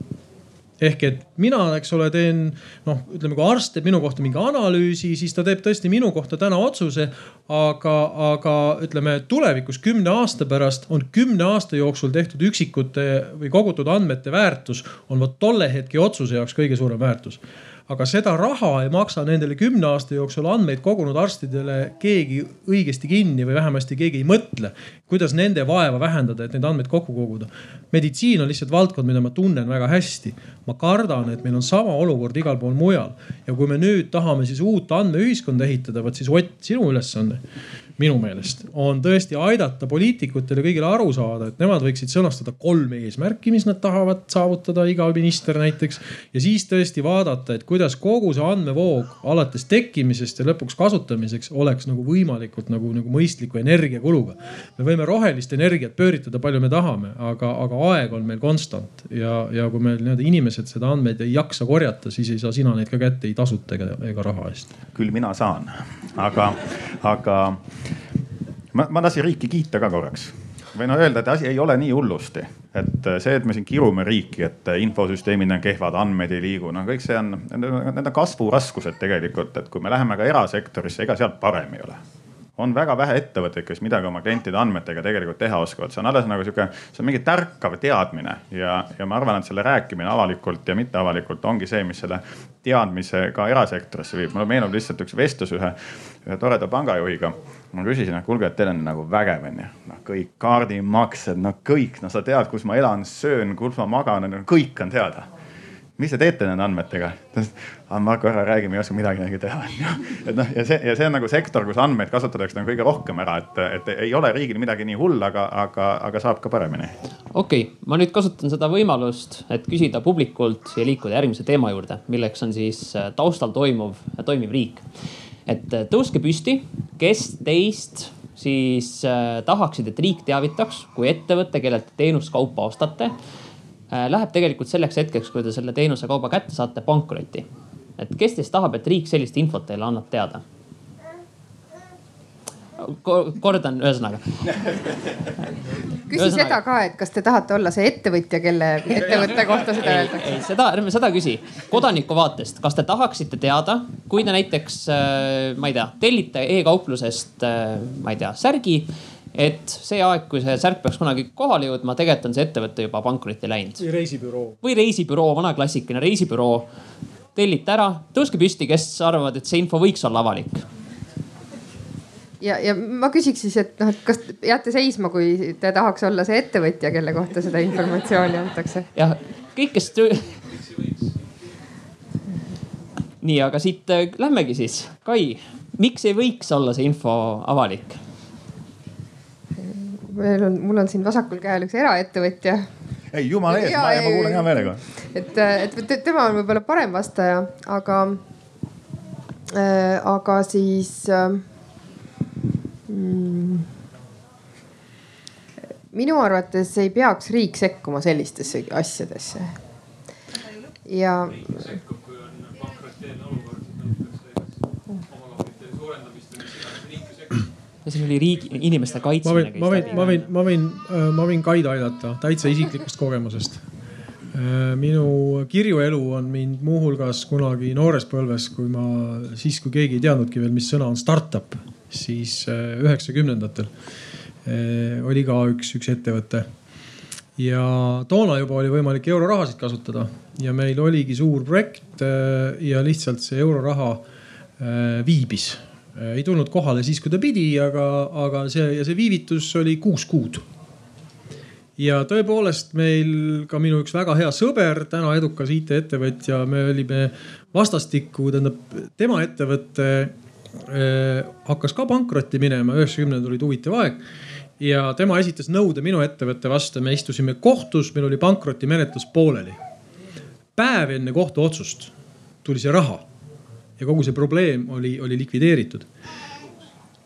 ehk et mina, eks ole, teen noh, ütleme, kui arst teeb minu kohta mingi analüüsi, siis ta teeb tõesti minu kohta täna otsuse. aga, aga ütleme tulevikus kümne aasta pärast on kümne aasta jooksul tehtud üksikute või kogutud andmete väärtus on vot tolle hetke otsuse jaoks kõige suurem väärtus aga seda raha ei maksa nendele kümne aasta jooksul andmeid kogunud arstidele keegi õigesti kinni või vähemasti keegi ei mõtle, kuidas nende vaeva vähendada, et neid andmeid kokku koguda. meditsiin on lihtsalt valdkond, mida ma tunnen väga hästi. ma kardan, et meil on sama olukord igal pool mujal ja kui me nüüd tahame siis uut andmeühiskonda ehitada, vot siis Ott, sinu ülesanne minu meelest on tõesti aidata poliitikutele kõigile aru saada, et nemad võiksid sõnastada kolm eesmärki, mis nad tahavad saavutada, iga minister näiteks. ja siis tõesti vaadata, et kuidas kogu see andmevoog alates tekkimisest ja lõpuks kasutamiseks oleks nagu võimalikult nagu, nagu mõistliku energiakuluga. me võime rohelist energiat pööritada palju me tahame, aga, aga aeg on meil konstant ja, ja kui meil nii-öelda inimesed seda andmeid ei jaksa korjata, siis ei saa sina neid ka kätte ei tasuta ega, ega raha eest. küll mina saan, aga, aga ma, ma tahtsin riiki kiita ka korraks. Või no öelda, et asi ei ole nii hullusti, et see, et me siin kirume riiki, et infosüsteemid on kehvad, andmed ei liigu, no kõik see on, need on kasvuraskused tegelikult, et kui me läheme ka erasektorisse, ega sealt parem ei ole on väga vähe ettevõtteid, kes midagi oma klientide andmetega tegelikult teha oskavad, see on alles nagu sihuke, see on mingi tärkav teadmine ja, ja ma arvan, et selle rääkimine avalikult ja mitteavalikult ongi see, mis selle teadmise ka erasektorisse viib. mulle meenub lihtsalt üks vestlus ühe, ühe toreda pangajuhiga. ma küsisin, et kuulge, et teil on nagu vägev onju, noh kõik kaardimaksed, no kõik, no sa tead, kus ma elan, söön, kus ma magan, kõik on teada mis te teete nende andmetega? ta ütles, Marko ära räägi, me ei oska midagi nendega teha onju. et noh, ja see, ja see on nagu sektor, kus andmeid kasutatakse nagu kõige rohkem ära, et, et ei ole riigil midagi nii hull, aga, aga, aga saab ka paremini. okei okay,, ma nüüd kasutan seda võimalust, et küsida publikult ja liikuda järgmise teema juurde, milleks on siis äh, taustal toimuv, toimiv riik. et äh, tõuske püsti, kes teist siis äh, tahaksid, et riik teavitaks, kui ettevõte, kellelt teenust, kaupa ostate Äh, läheb tegelikult selleks hetkeks, kui te selle teenuse kauba kätte saate, pankrotti. Et kes teist tahab, et riik sellist infot teile annab teada? kordan ühesõnaga. küsi seda ka, et kas te tahate olla see ettevõtja, kelle ettevõtte kohta seda öeldakse? ei, seda, ärme seda küsi. kodaniku vaatest, kas te tahaksite teada, kui te näiteks, äh, ma ei tea, tellite e-kauplusest, äh, ma ei tea, särgi et see aeg, kui see särk peaks kunagi kohale jõudma, tegelikult on see ettevõte juba pankrotti läinud. või reisibüroo. või reisibüroo, vana klassikaline reisibüroo. Tellite ära, tõuske püsti, kes arvavad, et see info võiks olla avalik ja, ja ma küsiks siis, et noh, et kas jääte seisma, kui te tahaks olla see ettevõtja, kelle kohta seda informatsiooni antakse? jah, kõik, kes töö. nii, aga siit äh, lähmegi siis. Kai, miks ei võiks olla see info avalik? meil on, mul on siin vasakul käel üks eraettevõtja. Ei jumala eest, ma, ma kuulan hea meelega. et, et tema on võib-olla parem vastaja, aga äh,, aga siis äh, mm, minu arvates ei peaks riik sekkuma sellistesse asjadesse. ja. Siin oli riigi, inimeste kaitsmine. ma võin, ma võin, ma võin, ma võin, ma võin Kaid aidata täitsa isiklikust kogemusest. Äh, minu kirjuelu on mind muuhulgas kunagi noores põlves, kui ma siis, kui keegi ei teadnudki veel, mis sõna on startup, siis äh, üheksakümnendatel äh, oli ka üks, üks ettevõte ja toona juba oli võimalik eurorahasid kasutada ja meil oligi suur projekt ja lihtsalt see euroraha viibis Äh, ei tulnud kohale siis, kui ta pidi, aga, aga see ja see viivitus oli kuus kuud. ja tõepoolest meil ka minu üks väga hea sõber, täna edukas IT-ettevõtja, me olime vastastikku, tähendab tema ettevõte eh, hakkas ka pankrotti minema, üheksakümnendad olid huvitav aeg ja tema esitas nõude minu ettevõtte vastu, me istusime kohtus, meil oli pankrotimenetlus pooleli. päev enne kohtuotsust tuli see raha ja kogu see probleem oli, oli likvideeritud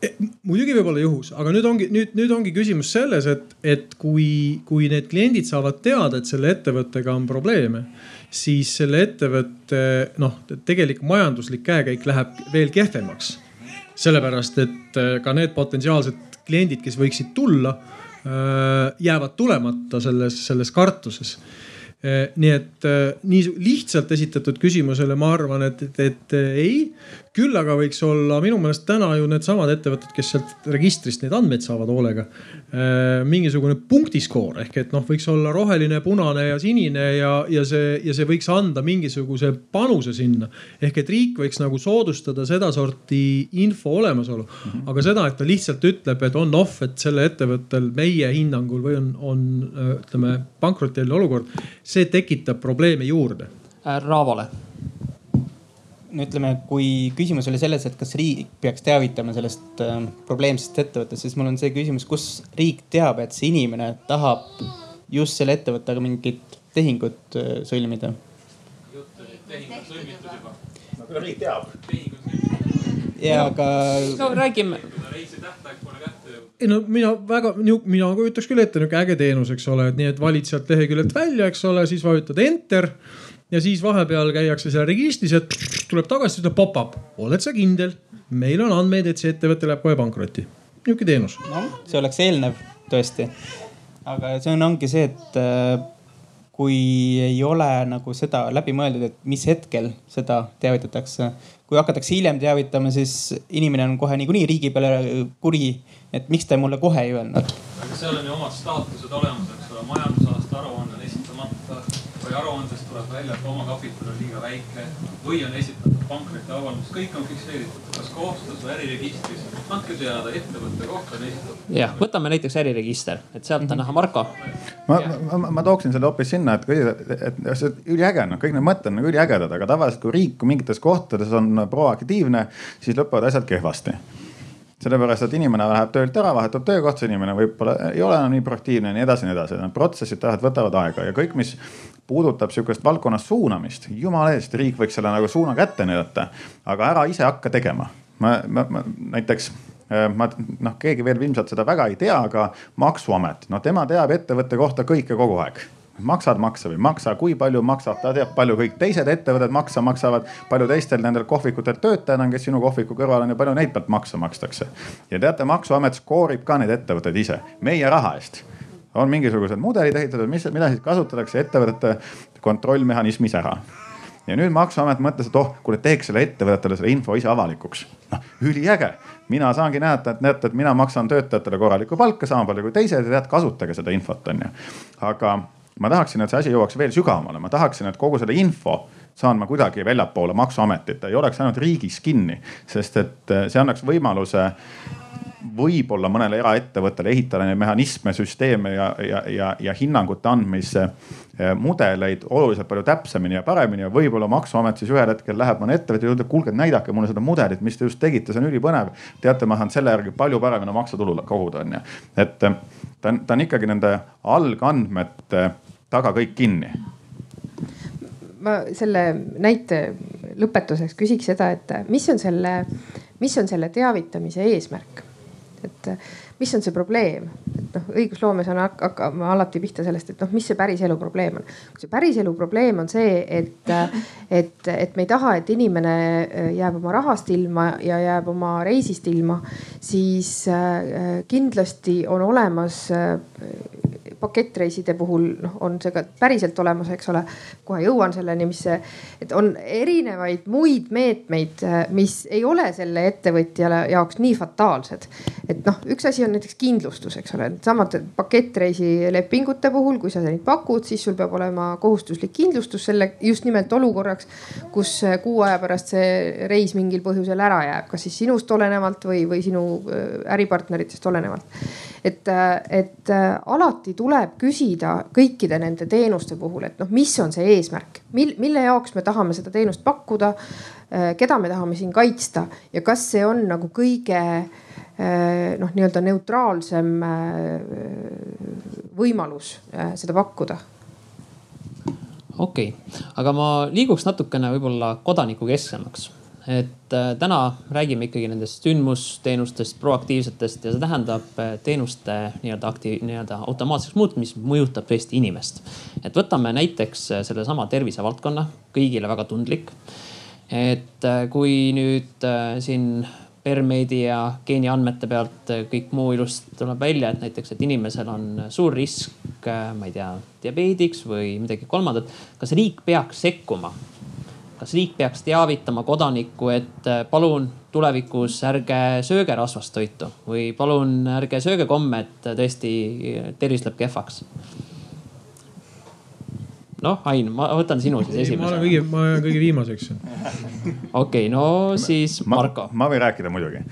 e, muidugi võib olla juhus, aga nüüd ongi, nüüd, nüüd ongi küsimus selles, et, et kui, kui need kliendid saavad teada, et selle ettevõttega on probleeme, siis selle ettevõtte noh, tegelik majanduslik käekäik läheb veel kehvemaks. sellepärast, et äh, ka need potentsiaalsed kliendid, kes võiksid tulla, jäävad tulemata selles, selles kartuses nii et nii lihtsalt esitatud küsimusele ma arvan, et, et, et ei küll aga võiks olla minu meelest täna ju needsamad ettevõtted, kes sealt registrist neid andmeid saavad hoolega. Äh, mingisugune punktiskoor ehk et noh, võiks olla roheline, punane ja sinine ja, ja see ja see võiks anda mingisuguse panuse sinna. ehk et riik võiks nagu soodustada sedasorti info olemasolu. -hmm. aga seda, et ta lihtsalt ütleb, et on off, et selle ettevõttel meie hinnangul või on, on ütleme pankrotiline olukord, see tekitab probleeme juurde. Raavole no ütleme, kui küsimus oli selles, et kas riik peaks teavitama sellest äh, probleemsest ettevõttest, siis mul on see küsimus, kus riik teab, et see inimene tahab just selle ettevõttega mingit tehingut äh, sõlmida? jutt oli tehingut sõlmitud juba. no küll riik teab. ja aga. no räägime. reisi tähtaeg pole kätte ei no mina väga, mina kujutaks küll ette nihuke äge teenus, eks ole, et nii, et valid sealt leheküljelt välja, eks ole, siis vajutad enter ja siis vahepeal käiakse seal registris, et tuleb tagasi, ütleb pop-up, oled sa kindel, meil on andmeid, et see ettevõte läheb kohe pankrotti. nihuke teenus. noh, see oleks eelnev tõesti. aga see on, ongi see, et äh, kui ei ole nagu seda läbi mõeldud, et mis hetkel seda teavitatakse. kui hakatakse hiljem teavitama, siis inimene on kohe niikuinii riigi peale kuri, et miks te mulle kohe ei öelnud. aga seal on ju omad staatused olemas, eks ole, majandusaasta aruanne või aruandest tuleb välja, et omakapital on liiga väike või on esitatud pankrotiavaldus, kõik on fikseeritud, kas kohustus või äriregistris. andke teada, ettevõtte kohta on esitatud. jah, võtame näiteks äriregister, et sealt on näha Marko. ma, ma, ma tooksin selle hoopis sinna, et, et see üliäge, noh, kõik need mõtted on nagu üliägedad, aga tavaliselt, kui riik mingites kohtades on proaktiivne, siis lõpevad asjad kehvasti sellepärast, et inimene läheb töölt ära, vahetab töökohta, inimene võib-olla ei ole enam nii proaktiivne ja nii edasi ja nii edasi. Need protsessid tahavad, võtavad aega ja kõik, mis puudutab sihukest valdkonnas suunamist, jumala eest, riik võiks selle nagu suuna kätte näidata, aga ära ise hakka tegema. ma, ma, ma näiteks äh, ma noh, keegi veel ilmselt seda väga ei tea, aga maksuamet, no tema teab ettevõtte kohta kõike kogu aeg maksad makse või maksa, kui palju maksab, ta teab, palju kõik teised ettevõtted maksa maksavad, palju teistel nendel kohvikutel töötajad on, kes sinu kohviku kõrval on ja palju neid pealt makse makstakse. ja teate, maksuamet skoorib ka neid ettevõtteid ise, meie raha eest on mingisugused mudelid ehitatud, mis, mida siis kasutatakse ettevõtete kontrollmehhanismis ära ja nüüd maksuamet mõtles, et oh, kuule teeks selle ettevõtetele selle info ise avalikuks. noh, üliäge, mina saangi näidata, et näete, et mina maksan töötajatele korralikku palka sama palju kui teised ja tead, kasutage seda infot, onju. aga ma tahaksin, et see asi jõuaks veel sügavamale, ma tahaksin, et kogu selle info saan ma kuidagi väljapoole maksuametit, ei oleks ainult riigis kinni, sest et see annaks võimaluse võib-olla mõnele eraettevõttele ehitada neid mehhanisme, süsteeme ja, ja, ja, ja hinnangute andmise eh, mudeleid oluliselt palju täpsemini ja paremini ja võib-olla maksuamet siis ühel hetkel läheb mõne ettevõtte juurde, kuulge näidake mulle seda mudelit, mis te just tegite, see on ülipõnev. teate, ma saan selle järgi palju paremini maksutulu koguda, onju. et eh, ta on, ta on ikkagi nende algandmete taga kõik kinni ma selle näite lõpetuseks küsiks seda, et mis on selle, mis on selle teavitamise eesmärk? Et äh, mis on see probleem, et noh, õigusloomes on hakkama alati pihta sellest, et noh, mis see päriselu probleem on. see päriselu probleem on see, et, äh, et, et me ei taha, et inimene äh, jääb oma rahast ilma ja jääb oma reisist ilma, siis kindlasti on olemas pakettreiside puhul noh, on see ka päriselt olemas, eks ole. kohe jõuan selleni, mis see, et on erinevaid muid meetmeid, mis ei ole selle ettevõtjale jaoks nii fataalsed. et noh, üks asi on näiteks kindlustus, eks ole, samad pakettreisilepingute puhul, kui sa neid pakud, siis sul peab olema kohustuslik kindlustus selle just nimelt olukorraks, kus kuu aja pärast see reis mingil põhjusel ära jääb, kas siis sinust olenevalt või, või sinu äh, äripartneritest olenevalt. et, et alati tuleb tuleb küsida kõikide nende teenuste puhul, et noh, mis on see eesmärk, mil, mille jaoks me tahame seda teenust pakkuda, äh, keda me tahame siin kaitsta? Ja kas see on nagu kõige äh, noh, nii-öelda neutraalsem äh, võimalus seda pakkuda? Okei. Okay., aga ma liiguks natukene võib-olla kodanikukesksemaks et äh, täna räägime ikkagi nendest sündmusteenustest, proaktiivsetest ja see tähendab äh, teenuste nii-öelda aktiiv, nii-öelda automaatseks muutmist, mis mõjutab tõesti inimest. et võtame näiteks äh, sellesama tervisevaldkonna, kõigile väga tundlik. et kui nüüd siin permeedi ja geeniandmete pealt kõik muu ilusti tuleb välja, et näiteks, et inimesel on suur risk, ma ei tea, diabeediks või midagi kolmandat. kas riik peaks sekkuma? Kas riik peaks teavitama kodanikku, et palun tulevikus ärge sööge rasvast toitu või palun ärge sööge komme, et tõesti tervis läheb kehvaks? noh, Ain, ma võtan sinu siis esimesena. ma olen kõige, ma olen kõige viimaseks. okei no siis Marko. ma võin rääkida muidugi.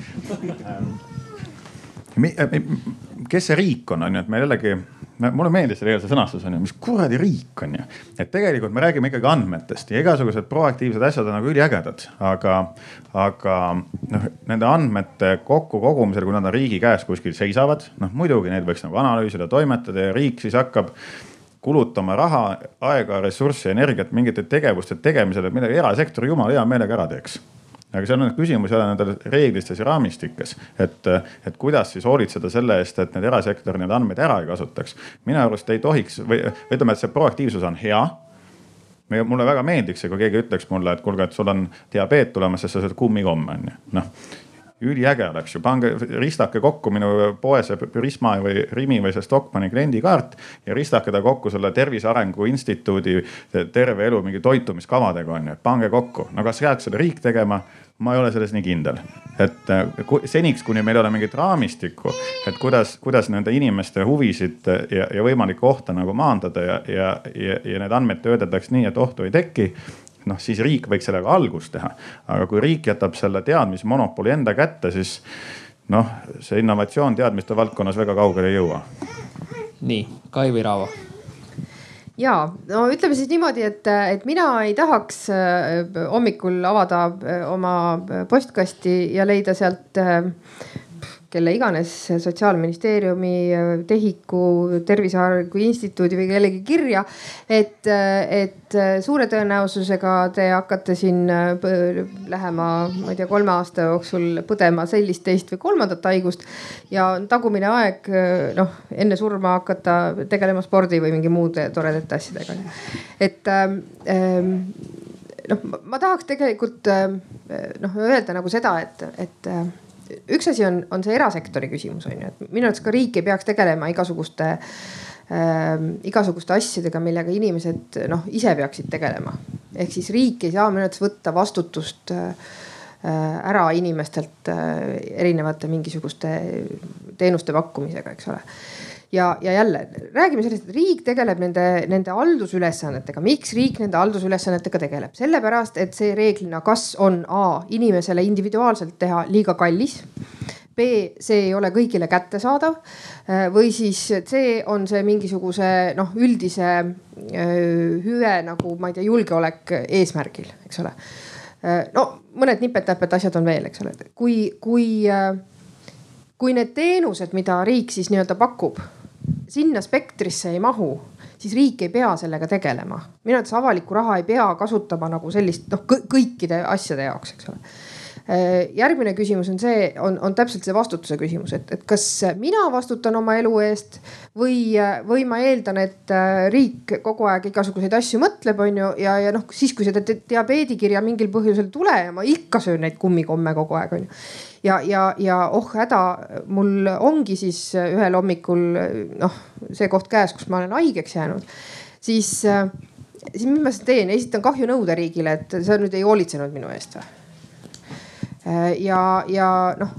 kes see riik on, on ju, et me jällegi mulle meeldis selle eelse sõnastus on ju, mis kuradi riik on ju. et tegelikult me räägime ikkagi andmetest ja igasugused proaktiivsed asjad on nagu üliägedad, aga, aga noh, nende andmete kokkukogumisel, kui nad on riigi käes kuskil seisavad, noh muidugi neid võiks nagu analüüsida, toimetada ja riik siis hakkab kulutama raha, aega, ressurssi, energiat mingite tegevuste tegemisele, mida erasektor jumala hea meelega ära teeks aga seal on küsimus jälle nendes reeglistes ja raamistikes, et, et kuidas siis hoolitseda selle eest, et need erasektor neid andmeid ära ei kasutaks. minu arust ei tohiks või ütleme, et see proaktiivsus on hea mulle väga meeldiks see, kui keegi ütleks mulle, et kuulge, et sul on diabeet tulemas, sest sa sööd kummikomme on ju, noh üliäge oleks ju, pange, ristake kokku minu poes Prisma või Rimi või see Stockmanni kliendikaart ja ristake ta kokku selle Tervise Arengu Instituudi terve elu mingi toitumiskavadega on ju, pange kokku. no kas jääks selle riik tegema? Ma ei ole selles nii kindel, et seniks, kuni meil ei ole mingit raamistikku, et kuidas, kuidas nende inimeste huvisid ja, ja võimalikku ohte nagu maandada ja, ja, ja, ja need andmed töödeldaks nii, et ohtu ei teki noh, siis riik võiks sellega algust teha. aga kui riik jätab selle teadmismonopoli enda kätte, siis noh, see innovatsioon teadmiste valdkonnas väga kaugele ei jõua. nii, Kaivi Raavo ja no ütleme siis niimoodi, et, et mina ei tahaks äh, hommikul avada äh, oma postkasti ja leida sealt äh, kelle iganes Sotsiaalministeeriumi, TEHIK-u, Tervise Arengu Instituudi või kellegi kirja. et, et suure tõenäosusega te hakkate siin lähema, ma ei tea, kolme aasta jooksul põdema sellist, teist või kolmandat haigust. ja tagumine aeg noh, enne surma hakata tegelema spordi või mingi muude toredate asjadega. et ähm, noh, ma tahaks tegelikult noh öelda nagu seda, et, et üks asi on, on see erasektori küsimus on ju, et minu arvates ka riik ei peaks tegelema igasuguste äh, igasuguste asjadega, millega inimesed noh, ise peaksid tegelema. ehk siis riik ei saa minu arvates võtta vastutust äh, ära inimestelt äh, erinevate mingisuguste teenuste pakkumisega, eks ole ja, ja jälle räägime sellest, et riik tegeleb nende, nende haldusülesannetega. miks riik nende haldusülesannetega tegeleb? sellepärast, et see reeglina kas on A inimesele individuaalselt teha liiga kallis. B, see ei ole kõigile kättesaadav või siis C on see mingisuguse noh, üldise hüve nagu ma ei tea, julgeolek eesmärgil, eks ole. no mõned nipet-näpet asjad on veel, eks ole, kui, kui, kui need teenused, mida riik siis nii-öelda pakub sinna spektrisse ei mahu, siis riik ei pea sellega tegelema. minu arvates avalikku raha ei pea kasutama nagu sellist noh kõikide asjade jaoks, eks ole järgmine küsimus on see, on, on täpselt see vastutuse küsimus, et, et kas mina vastutan oma elu eest või, või ma eeldan, et äh, riik kogu aeg igasuguseid asju mõtleb, on ju, ja, ja noh, siis kui seda diabeedikirja mingil põhjusel ei tule ja ma ikka söön neid kummikomme kogu aeg, on ju ja, ja, ja oh häda, mul ongi siis ühel hommikul noh, see koht käes, kus ma olen haigeks jäänud, siis, siis mis ma siis teen, esitan kahjunõude riigile, et sa nüüd ei hoolitsenud minu eest või? Ja, ja noh,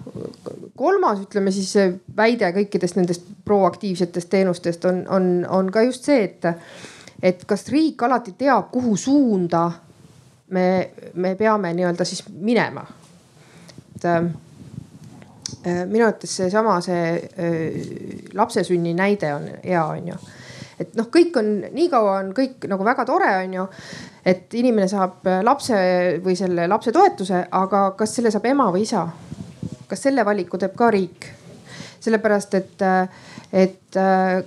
kolmas, ütleme siis väide kõikidest nendest proaktiivsetest teenustest on, on, on ka just see, et, et kas riik alati teab, kuhu suunda me, me peame nii-öelda siis minema. et Äh, minu arvates seesama, see äh, lapse sünni näide on hea, on ju. Et noh, kõik on, niikaua on kõik nagu väga tore, on ju. et inimene saab lapse või selle lapsetoetuse, aga kas selle saab ema või isa? kas selle valiku teeb ka riik? sellepärast, et, et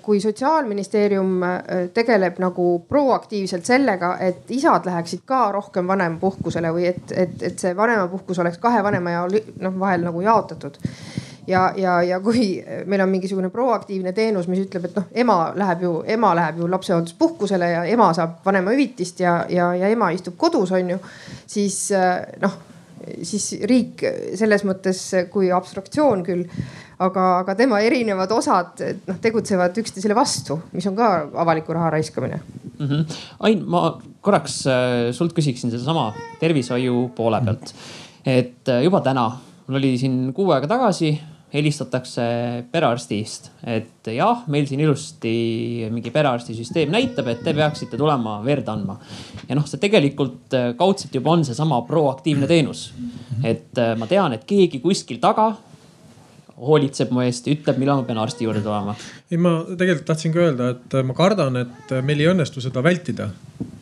kui sotsiaalministeerium tegeleb nagu proaktiivselt sellega, et isad läheksid ka rohkem vanemapuhkusele või et, et, et see vanemapuhkus oleks kahe vanema ja noh vahel nagu jaotatud ja, ja, ja kui meil on mingisugune proaktiivne teenus, mis ütleb, et noh, ema läheb ju, ema läheb ju lapsehoolduspuhkusele ja ema saab vanemahüvitist ja, ja, ja ema istub kodus, on ju. siis noh, siis riik selles mõttes kui abstraktsioon küll, aga, aga tema erinevad osad noh tegutsevad üksteisele vastu, mis on ka avaliku raha raiskamine mm. -hmm. Ain, ma korraks äh, sult küsiksin sedasama tervishoiu poole pealt. et äh, juba täna, mul oli siin kuu aega tagasi helistatakse perearstist, et jah, meil siin ilusti mingi perearstisüsteem näitab, et te peaksite tulema verd andma. ja noh, see tegelikult äh, kaudselt juba on seesama proaktiivne teenus. et äh, ma tean, et keegi kuskil taga hoolitseb mu eest, ütleb, millal ma pean arsti juurde tulema. ei, ma tegelikult tahtsingi öelda, et ma kardan, et meil ei õnnestu seda vältida Äh,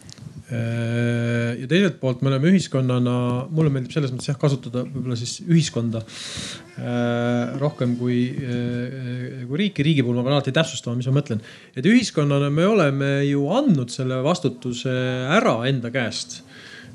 ja teiselt poolt me oleme ühiskonnana, mulle meeldib selles mõttes jah kasutada võib-olla siis ühiskonda äh, rohkem kui, äh, kui riiki. riigi puhul ma pean alati täpsustama, mis ma mõtlen. et ühiskonnana me oleme ju andnud selle vastutuse ära enda käest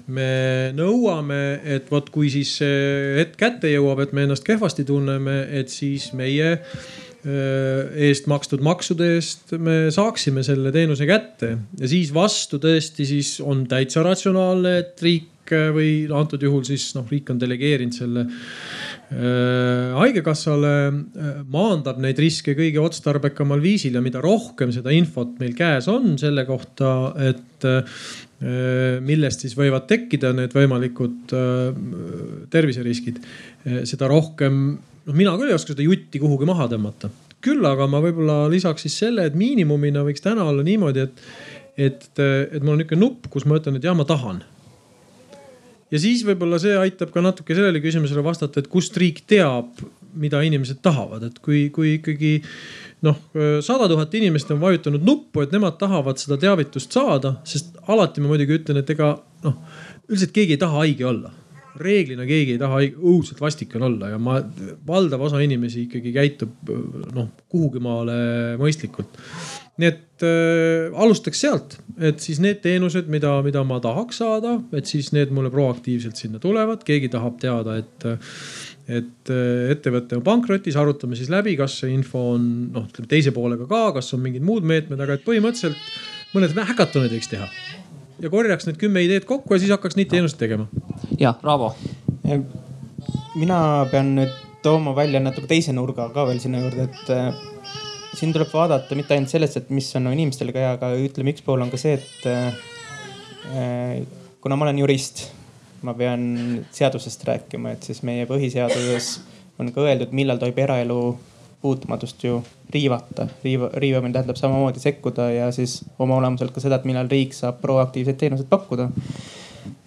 me nõuame, et vot kui siis see hetk kätte jõuab, et me ennast kehvasti tunneme, et siis meie Äh, eest makstud maksude eest me saaksime selle teenuse kätte. Ja siis vastu tõesti siis on täitsa ratsionaalne, et riik äh, või antud juhul siis noh, riik on delegeerinud selle äh, haigekassale äh, maandab neid riske kõige otstarbekamal viisil ja mida rohkem seda infot meil käes on selle kohta, et äh, millest siis võivad tekkida need võimalikud äh, terviseriskid, seda rohkem noh, mina küll ei oska seda jutti kuhugi maha tõmmata. küll aga ma võib-olla lisaks siis selle, et miinimumina võiks täna olla niimoodi, et, et, et mul on niisugune nupp, kus ma ütlen, et jah, ma tahan. ja siis võib-olla see aitab ka natuke sellele küsimusele vastata, et kust riik teab, mida inimesed tahavad, et kui, kui ikkagi noh, sada tuhat inimest on vajutanud nuppu, et nemad tahavad seda teavitust saada, sest alati ma muidugi ütlen, et ega noh, üldiselt keegi ei taha haige olla reeglina keegi ei taha õudselt vastik on olla ja ma, valdav osa inimesi ikkagi käitub noh, kuhugi maale mõistlikult. nii et äh, alustaks sealt, et siis need teenused, mida, mida ma tahaks saada, et siis need mulle proaktiivselt sinna tulevad, keegi tahab teada, et et äh, ettevõte on pankrotis, arutame siis läbi, kas see info on noh, ütleme teise poolega ka, kas on mingid muud meetmed, aga et põhimõtteliselt mõned häkatonid võiks teha ja korjaks need kümme ideed kokku ja siis hakkaks neid teenuseid tegema. Ja, Raavo. mina pean nüüd tooma välja natuke teise nurga ka veel sinna juurde, et äh, siin tuleb vaadata mitte ainult sellest, et mis on no, inimestele ka hea, aga ütleme, üks pool on ka see, et äh, kuna ma olen jurist, ma pean seadusest rääkima, et siis meie põhiseaduses on ka öeldud, millal tohib eraelu puutumatust ju riivata. riiva, riivamine tähendab samamoodi sekkuda ja siis oma olemuselt ka seda, et millal riik saab proaktiivseid teenuseid pakkuda.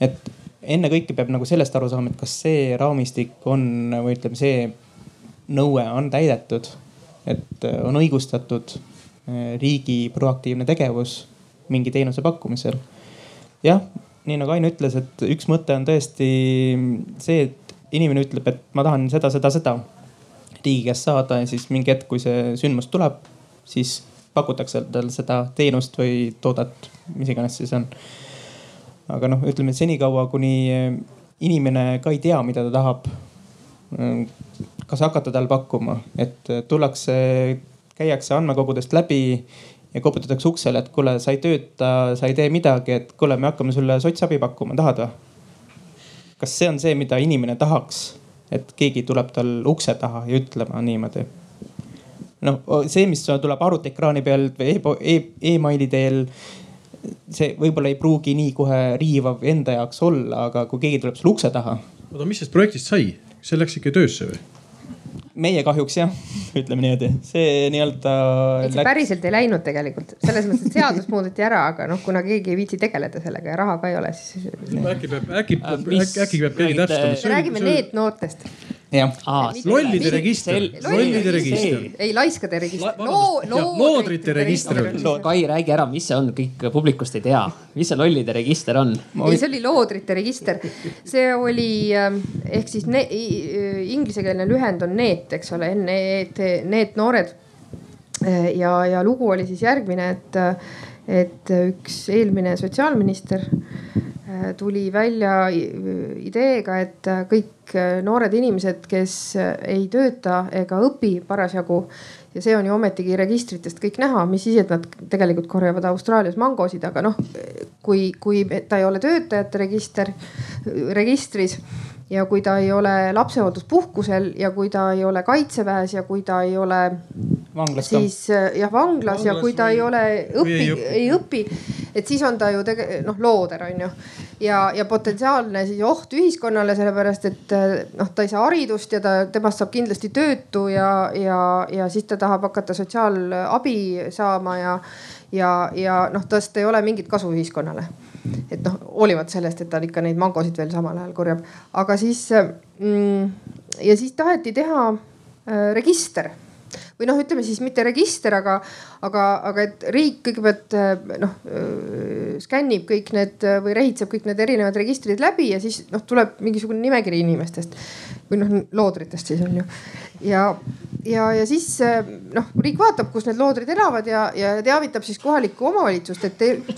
et ennekõike peab nagu sellest aru saama, et kas see raamistik on või ütleme, see nõue on täidetud. et on õigustatud eh, riigi proaktiivne tegevus mingi teenuse pakkumisel. jah, nii nagu Ain ütles, et üks mõte on tõesti see, et inimene ütleb, et ma tahan seda, seda, seda riigi käest saada ja siis mingi hetk, kui see sündmus tuleb, siis pakutakse talle seda teenust või toodet, mis iganes siis on. Aga noh, ütleme senikaua, kuni inimene ka ei tea, mida ta tahab. kas hakata talle pakkuma, et tullakse, käiakse andmekogudest läbi ja koputatakse uksele, et kuule, sa ei tööta, sa ei tee midagi, et kuule, me hakkame sulle sotsabi pakkuma, tahad või? kas see on see, mida inimene tahaks? et keegi tuleb tal ukse taha ja ütlema niimoodi. noh, see, mis tuleb arvutiekraani peal või emaili e teel, see võib-olla ei pruugi nii kohe riivav enda jaoks olla, aga kui keegi tuleb sulle ukse taha. oota, mis sellest projektist sai, see läks ikka töösse või? meie kahjuks jah, ütleme niimoodi, see nii-öelda. see läks... päriselt ei läinud tegelikult, selles mõttes, et seadus muudeti ära, aga noh, kuna keegi ei viitsi tegeleda sellega ja raha ka ei ole, siis. äkki peab, äkki peab, äkki peab keegi täpsustama. räägime NEET-noortest jah. lollide register, lollide register. ei, laiskade register Loo,. loodrite register. Kai, räägi ära, mis see on, kõik publikust ei tea. mis see lollide register on? ei, see oli loodrite register. see oli ähm, ehk siis ne, inglisekeelne lühend on NEET, eks ole, N-E-E-T, NEET noored. Äh, ja, ja lugu oli siis järgmine, et, et üks eelmine sotsiaalminister Äh, tuli välja ideega, et äh, kõik äh, noored inimesed, kes ei tööta ega õpi parasjagu ja see on ju ometigi registritest kõik näha, mis siis, et nad tegelikult korjavad Austraalias mangosid, aga noh, kui, kui ta ei ole töötajate register, registris ja kui ta ei ole lapsehoolduspuhkusel ja kui ta ei ole kaitseväes ja kui ta ei ole siis äh, jah, vanglas ja kui ta või- ei ole õpi, ei õpi. ei õpi, et siis on ta ju tege- noh looder on ju. ja, ja potentsiaalne siis oht ühiskonnale, sellepärast et äh, noh, ta ei saa haridust ja ta, temast saab kindlasti töötu ja, ja, ja siis ta tahab hakata sotsiaalabi saama ja, ja, ja noh, tast ei ole mingit kasu ühiskonnale et noh, hoolimata sellest, et ta ikka neid mangosid veel samal ajal korjab, aga siis mm, ja siis taheti teha äh, register või noh, ütleme siis mitte register, aga, aga, aga et riik kõigepealt äh, noh äh, skännib kõik need äh, või rehitseb kõik need erinevad registrid läbi ja siis noh, tuleb mingisugune nimekiri inimestest või noh loodritest siis on ju. ja, ja, ja siis noh, riik vaatab, kus need loodrid elavad ja, ja teavitab siis kohalikku omavalitsust, et teil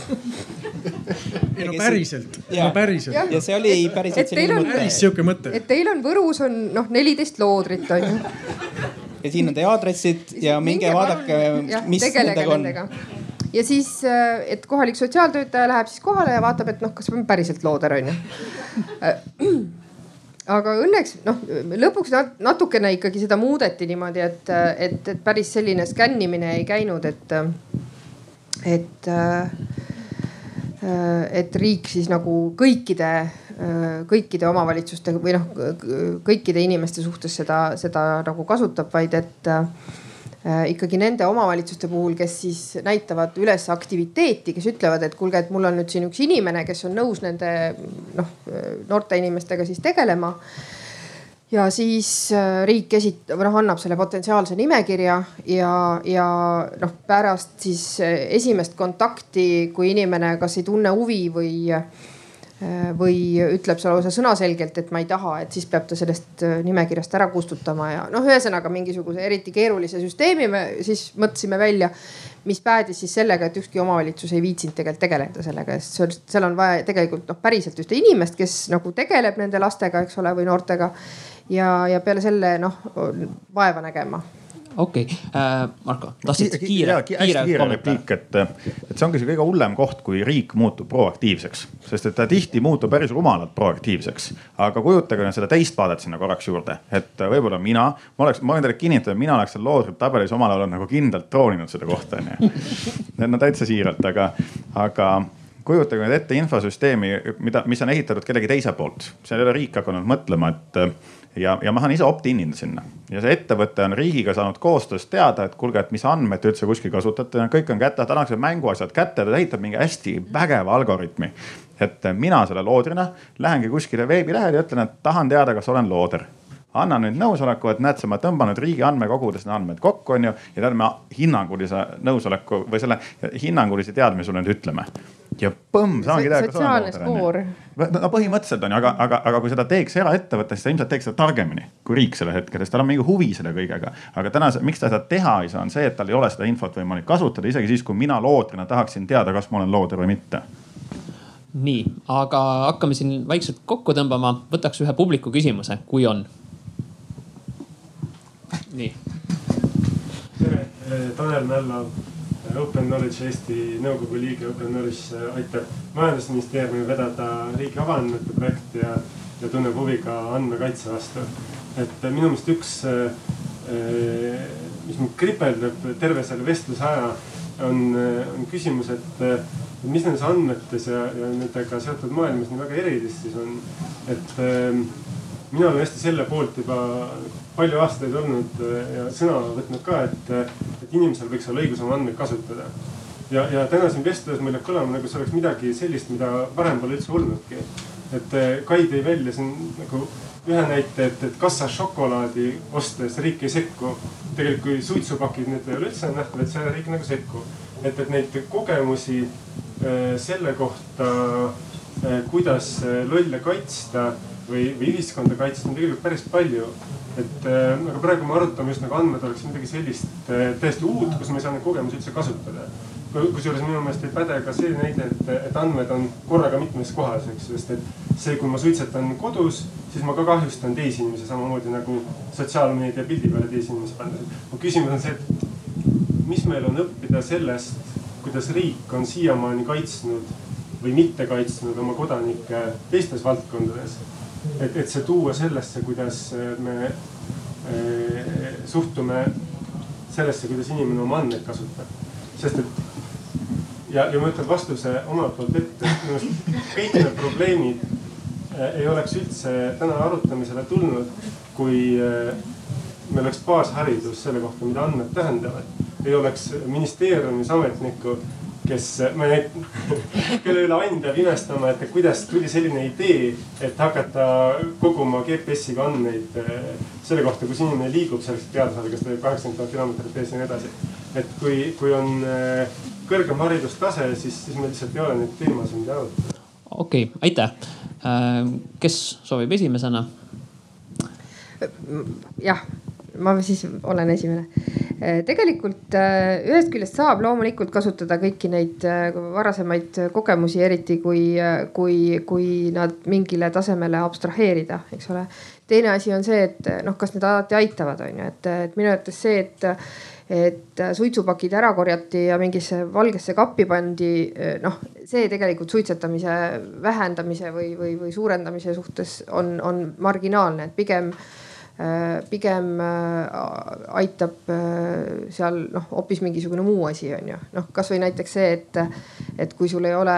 ei no päriselt, no päriselt. Ja see oli päriselt Et teil selline on- mõte. päris sihuke mõte. et teil on Võrus on noh, neliteist loodrit on ju. ja siin on teie aadressid ja minge vaadake, Jah, mis nendega on. ja siis, et kohalik sotsiaaltöötaja läheb siis kohale ja vaatab, et noh, kas on päriselt looder on ju. aga õnneks noh, lõpuks nat- natukene ikkagi seda muudeti niimoodi, et, et, et päris selline skännimine ei käinud, et, et, et riik siis nagu kõikide, kõikide omavalitsuste või noh, kõikide inimeste suhtes seda, seda nagu kasutab, vaid et äh, ikkagi nende omavalitsuste puhul, kes siis näitavad üles aktiviteeti, kes ütlevad, et kuulge, et mul on nüüd siin üks inimene, kes on nõus nende noh noorte inimestega siis tegelema ja siis äh, riik esitab, noh annab selle potentsiaalse nimekirja ja, ja noh pärast siis äh, esimest kontakti, kui inimene kas ei tunne huvi või või ütleb seal lausa sõnaselgelt, et ma ei taha, et siis peab ta sellest äh, nimekirjast ära kustutama ja noh, ühesõnaga mingisuguse eriti keerulise süsteemi me siis mõtlesime välja, mis päädis siis sellega, et ükski omavalitsus ei viitsinud tegelikult tegeleda sellega, sest seal on vaja tegelikult noh, päriselt ühte inimest, kes nagu tegeleb nende lastega, eks ole, või noortega. Ja, ja peale selle noh vaeva nägema okei okay. äh,, Marko, tahtsid kiire kiire kiire kommentaari? repliik, et, et see ongi see kõige hullem koht, kui riik muutub proaktiivseks, sest et ta tihti muutub päris rumalalt proaktiivseks. aga kujutage nüüd seda teist vaadet sinna korraks juurde, et võib-olla mina, ma oleks, ma võin teile kinnitada, mina oleks seal loodrite tabelis omal ajal nagu kindlalt trooninud seda kohta onju. no täitsa siiralt, aga, aga kujutage nüüd ette infosüsteemi, mida, mis on ehitatud kellegi teise poolt, seal ei ole riik hakanud mõtlema, et ja, ja ma saan ise opt-in ida sinna ja see ettevõte on riigiga saanud koostöös teada, et kuulge, et mis andmeid te üldse kuskil kasutate, kõik on kätte, ta annaks need mänguasjad kätte, ta ehitab mingi hästi vägeva algoritmi. et mina selle loodrina lähengi kuskile veebilehele ja ütlen, et tahan teada, kas olen looder annan nüüd nõusoleku, et näed sa, ma tõmban nüüd riigi andmekogudes need andmed kokku, onju. ja tead, me hinnangulise nõusoleku või selle hinnangulise teadmise sulle nüüd ütleme. ja põmm, saangi teada, sotsiaalne skoor no põhimõtteliselt on ju, aga, aga, aga kui seda teeks eraettevõte, siis ta ilmselt teeks seda targemini kui riik sellel hetkel, sest tal on mingi huvi selle kõigega. aga täna, miks ta seda teha ei saa, on see, et tal ei ole seda infot võimalik kasutada, isegi siis, kui mina loodrina tahaksin teada, kas ma olen looder või mitte nii, aga hakkame siin vaikselt kokku tõmbama, võtaks ühe publiku küsimuse, kui on. nii tere, Tanel Mälla, Open Knowledge Eesti nõukogu liige, Open Knowledge aitab majandusministeeriumil vedada riigi avaandmete projekti ja, ja tunneb huvi ka andmekaitse vastu. et minu meelest üks, mis mind kripeldab terve selle vestluse aja, on, on küsimus, et mis nendes andmetes ja, ja nendega seotud maailmas nii väga erilist siis on, et ähm, mina olen hästi selle poolt juba palju aastaid olnud äh, ja sõna võtnud ka, et, et inimesel võiks olla õigus oma andmeid kasutada. ja, ja täna siin vestluses mul jääb kõlama nagu see oleks midagi sellist, mida varem pole üldse olnudki. et äh, Kai tõi välja siin nagu ühe näite, et, et kassas šokolaadi ostes riik ei sekku. tegelikult kui suitsupakid, need ei ole üldse nähtavad, seal riik nagu sekku. et, et neid kogemusi äh, selle kohta, kuidas lolle kaitsta või, või ühiskonda kaitsta on tegelikult päris palju. et äh, aga praegu me arutame just nagu andmed oleks midagi sellist äh, täiesti uut, kus me ei saa neid kogemusi üldse kasutada. kusjuures minu meelest ei päde ka see näide, et, et andmed on korraga mitmes kohas, eks, sest et see, kui ma suitsetan kodus, siis ma ka kahjustan teisi inimesi samamoodi nagu sotsiaalmeedia pildi peale teisi inimesi pannes. mu küsimus on see, et mis meil on õppida sellest, kuidas riik on siiamaani kaitsnud või mitte kaitsnud oma kodanikke teistes valdkondades et, et see tuua sellesse, kuidas me äh, suhtume sellesse, kuidas inimene oma andmeid kasutab. sest et ja, ja ma ütlen vastuse omalt poolt ette, et minu arust kõik need probleemid äh, ei oleks üldse täna arutamisele tulnud, kui äh, meil oleks baasharidus selle kohta, mida andmed tähendavad. ei oleks ministeeriumis ametnikku, kes, ma ei kelle üle ain peab imestama, et kuidas tuli selline idee, et hakata koguma GPS-iga andmeid äh, selle kohta, kus inimene liigub selleks, et teada saada, kas ta teeb kaheksakümmend tuhat kilomeetrit ees ja nii edasi. et kui, kui on kõrgem haridustase, siis, siis meil lihtsalt ei ole neid teemasid, mida arutada. okei okay,, aitäh. kes soovib esimesena? jah, ma siis olen esimene. tegelikult ühest küljest saab loomulikult kasutada kõiki neid varasemaid kogemusi, eriti kui, kui, kui nad mingile tasemele abstraheerida, eks ole. teine asi on see, et noh, kas need alati aitavad, on ju, et, et minu arvates see, et et suitsupakid ära korjati ja mingisse valgesse kappi pandi. noh, see tegelikult suitsetamise vähendamise või, või, või suurendamise suhtes on, on marginaalne, et pigem pigem aitab seal noh, hoopis mingisugune muu asi on ju, noh kasvõi näiteks see, et, et kui sul ei ole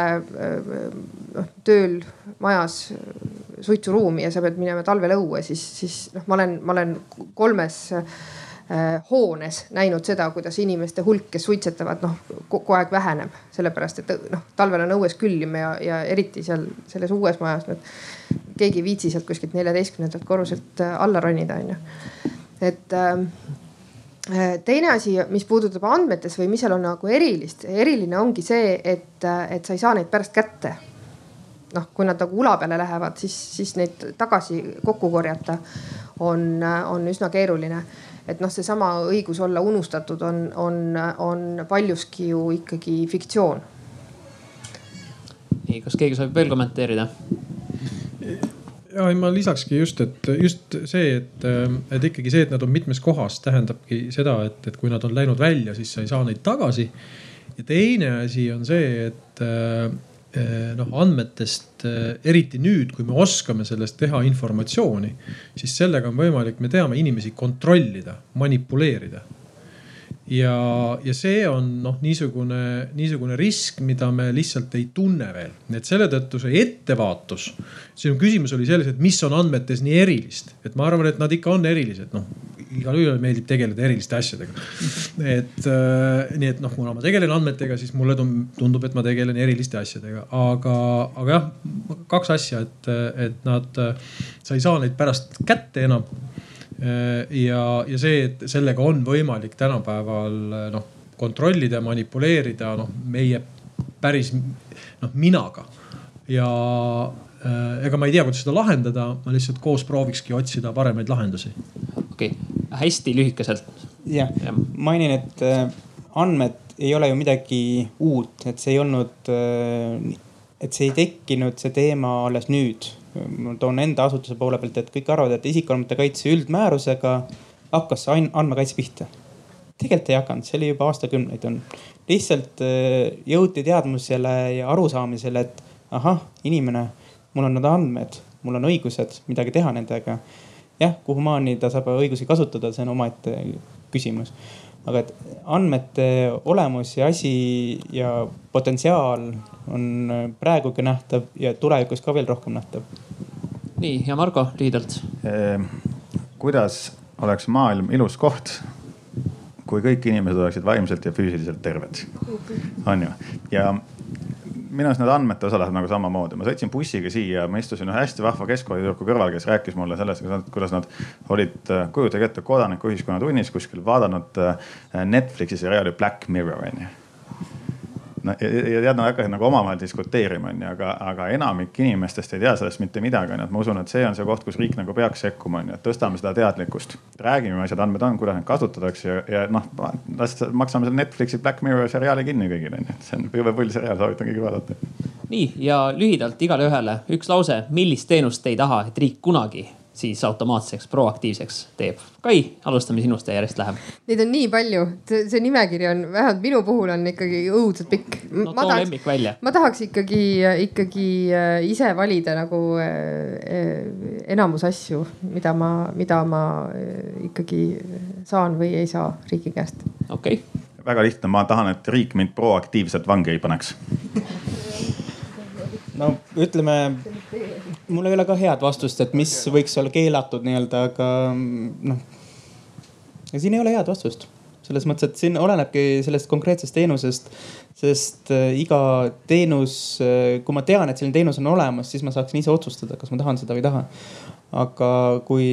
noh tööl majas suitsuruumi ja sa pead minema talvel õue, siis, siis noh, ma olen, ma olen kolmes Äh, hoones näinud seda, kuidas inimeste hulk, kes suitsetavad, noh kogu aeg väheneb, sellepärast et noh, talvel on õues külm ja, ja eriti seal selles uues majas nüüd keegi ei viitsi sealt kuskilt neljateistkümnendalt korruselt äh, alla ronida, onju. et ähm, äh, teine asi, mis puudutab andmetes või mis seal on nagu erilist, eriline ongi see, et, et sa ei saa neid pärast kätte noh, kui nad nagu ula peale lähevad, siis, siis neid tagasi kokku korjata on, on üsna keeruline et noh, seesama õigus olla unustatud on, on, on paljuski ju ikkagi fiktsioon. nii, kas keegi soovib veel kommenteerida? Ja ma lisakski just, et just see, et, et ikkagi see, et nad on mitmes kohas, tähendabki seda, et, et kui nad on läinud välja, siis sa ei saa neid tagasi. ja teine asi on see, et Eh, noh andmetest, eh, eriti nüüd, kui me oskame sellest teha informatsiooni, siis sellega on võimalik, me teame inimesi kontrollida, manipuleerida. Ja, ja see on noh, niisugune, niisugune risk, mida me lihtsalt ei tunne veel, nii et selle tõttu see ettevaatus. sinu küsimus oli selles, et mis on andmetes nii erilist, et ma arvan, et nad ikka on erilised, noh igalühel meeldib tegeleda eriliste asjadega. et äh, nii, et noh, kuna ma tegelen andmetega, siis mulle tundub, et ma tegelen eriliste asjadega, aga, aga jah, kaks asja, et, et nad, sa ei saa neid pärast kätte enam. Ja, ja see, et sellega on võimalik tänapäeval noh kontrollida, manipuleerida noh meie päris noh minaga ja äh, ega ma ei tea, kuidas seda lahendada, ma lihtsalt koos proovikski otsida paremaid lahendusi. okei okay hästi lühikeselt. jah ja., mainin, et äh, andmed ei ole ju midagi uut, et see ei olnud, äh, et see ei tekkinud, see teema alles nüüd. Ma toon enda asutuse poole pealt, et kõik arvavad, et isikuandmete kaitse üldmäärusega hakkas andmekaitse pihta. tegelikult ei hakanud, see oli juba aastakümneid on. lihtsalt äh, jõuti teadmusele ja arusaamisele, et ahah, inimene, mul on need andmed, mul on õigused midagi teha nendega jah, kuhumaani ta saab õigusi kasutada, see on omaette küsimus. Aga et andmete olemus ja asi ja potentsiaal on praegugi nähtav ja tulevikus ka veel rohkem nähtav. nii ja Margo lühidalt eh,. kuidas oleks maailm ilus koht, kui kõik inimesed oleksid vaimselt ja füüsiliselt terved, on ju, ja minu arust need andmete osa läheb nagu samamoodi. ma sõitsin bussiga siia, ma istusin ühe hästi vahva keskkoolitüdruku kõrval, kes rääkis mulle sellest, kuidas nad olid, kujutage ette, kodanikuühiskonna tunnis kuskil vaadanud äh, Netflixi seriaali Black Mirror onju ja, ja tead, nad hakkasid nagu omavahel diskuteerima, onju, aga, aga enamik inimestest ei tea sellest mitte midagi, onju. et ma usun, et see on see koht, kus riik nagu peaks sekkuma, onju, et tõstame seda teadlikkust. räägime, mis need andmed on, kuidas neid kasutatakse ja, ja noh, las maksame selle Netflixi Black Mirror seriaali kinni kõigile, onju, et see on jube pull seriaal, soovitan kõigil vaadata. nii ja lühidalt igale ühele üks lause, millist teenust te ei taha, et riik kunagi siis automaatseks, proaktiivseks teeb. Kai, alustame sinust ja järjest läheb. Neid on nii palju, see nimekiri on, vähemalt minu puhul on ikkagi õudselt pikk. no too tahaks, lemmik välja. ma tahaks ikkagi, ikkagi äh, ise valida nagu äh, enamus asju, mida ma, mida ma äh, ikkagi saan või ei saa riigi käest. okei okay. väga lihtne, ma tahan, et riik mind proaktiivselt vangi ei paneks no ütleme, mul ei ole ka head vastust, et mis võiks olla keelatud nii-öelda, aga noh. siin ei ole head vastust selles mõttes, et siin olenebki sellest konkreetsest teenusest, sest äh, iga teenus, äh, kui ma tean, et selline teenus on olemas, siis ma saaksin ise otsustada, kas ma tahan seda või ei taha. aga kui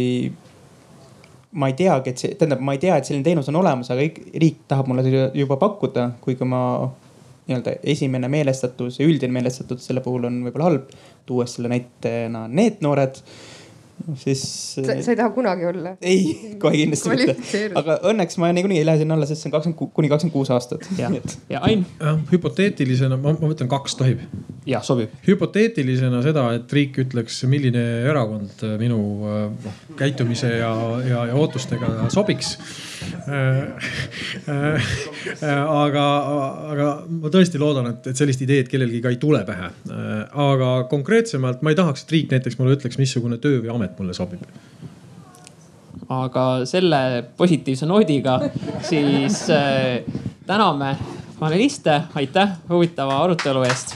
ma ei teagi, et see, tähendab, ma ei tea, et selline teenus on olemas, aga riik tahab mulle seda juba pakkuda, kuigi ma nii-öelda esimene meelestatus ja üldine meelestatus selle puhul on võib-olla halb. tuues selle näitena NEET-noored siis. sa ei taha kunagi olla? ei, kohe kindlasti mitte. aga õnneks ma niikuinii ei lähe sinna alla, sest see on kakskümmend kuni kakskümmend kuus aastat. ja, ja Ain. hüpoteetilisena, ma, ma võtan kaks, tohib? jah, sobib. hüpoteetilisena seda, et riik ütleks, milline erakond minu noh käitumise ja, ja, ja ootustega sobiks Äh, äh, aga, aga ma tõesti loodan, et, et sellist ideed kellelgi ka ei tule pähe. Äh, aga konkreetsemalt ma ei tahaks, et riik näiteks mulle ütleks, missugune töö või amet mulle sobib. Aga selle positiivse noodiga siis äh, täname paneliste, aitäh huvitava arutelu eest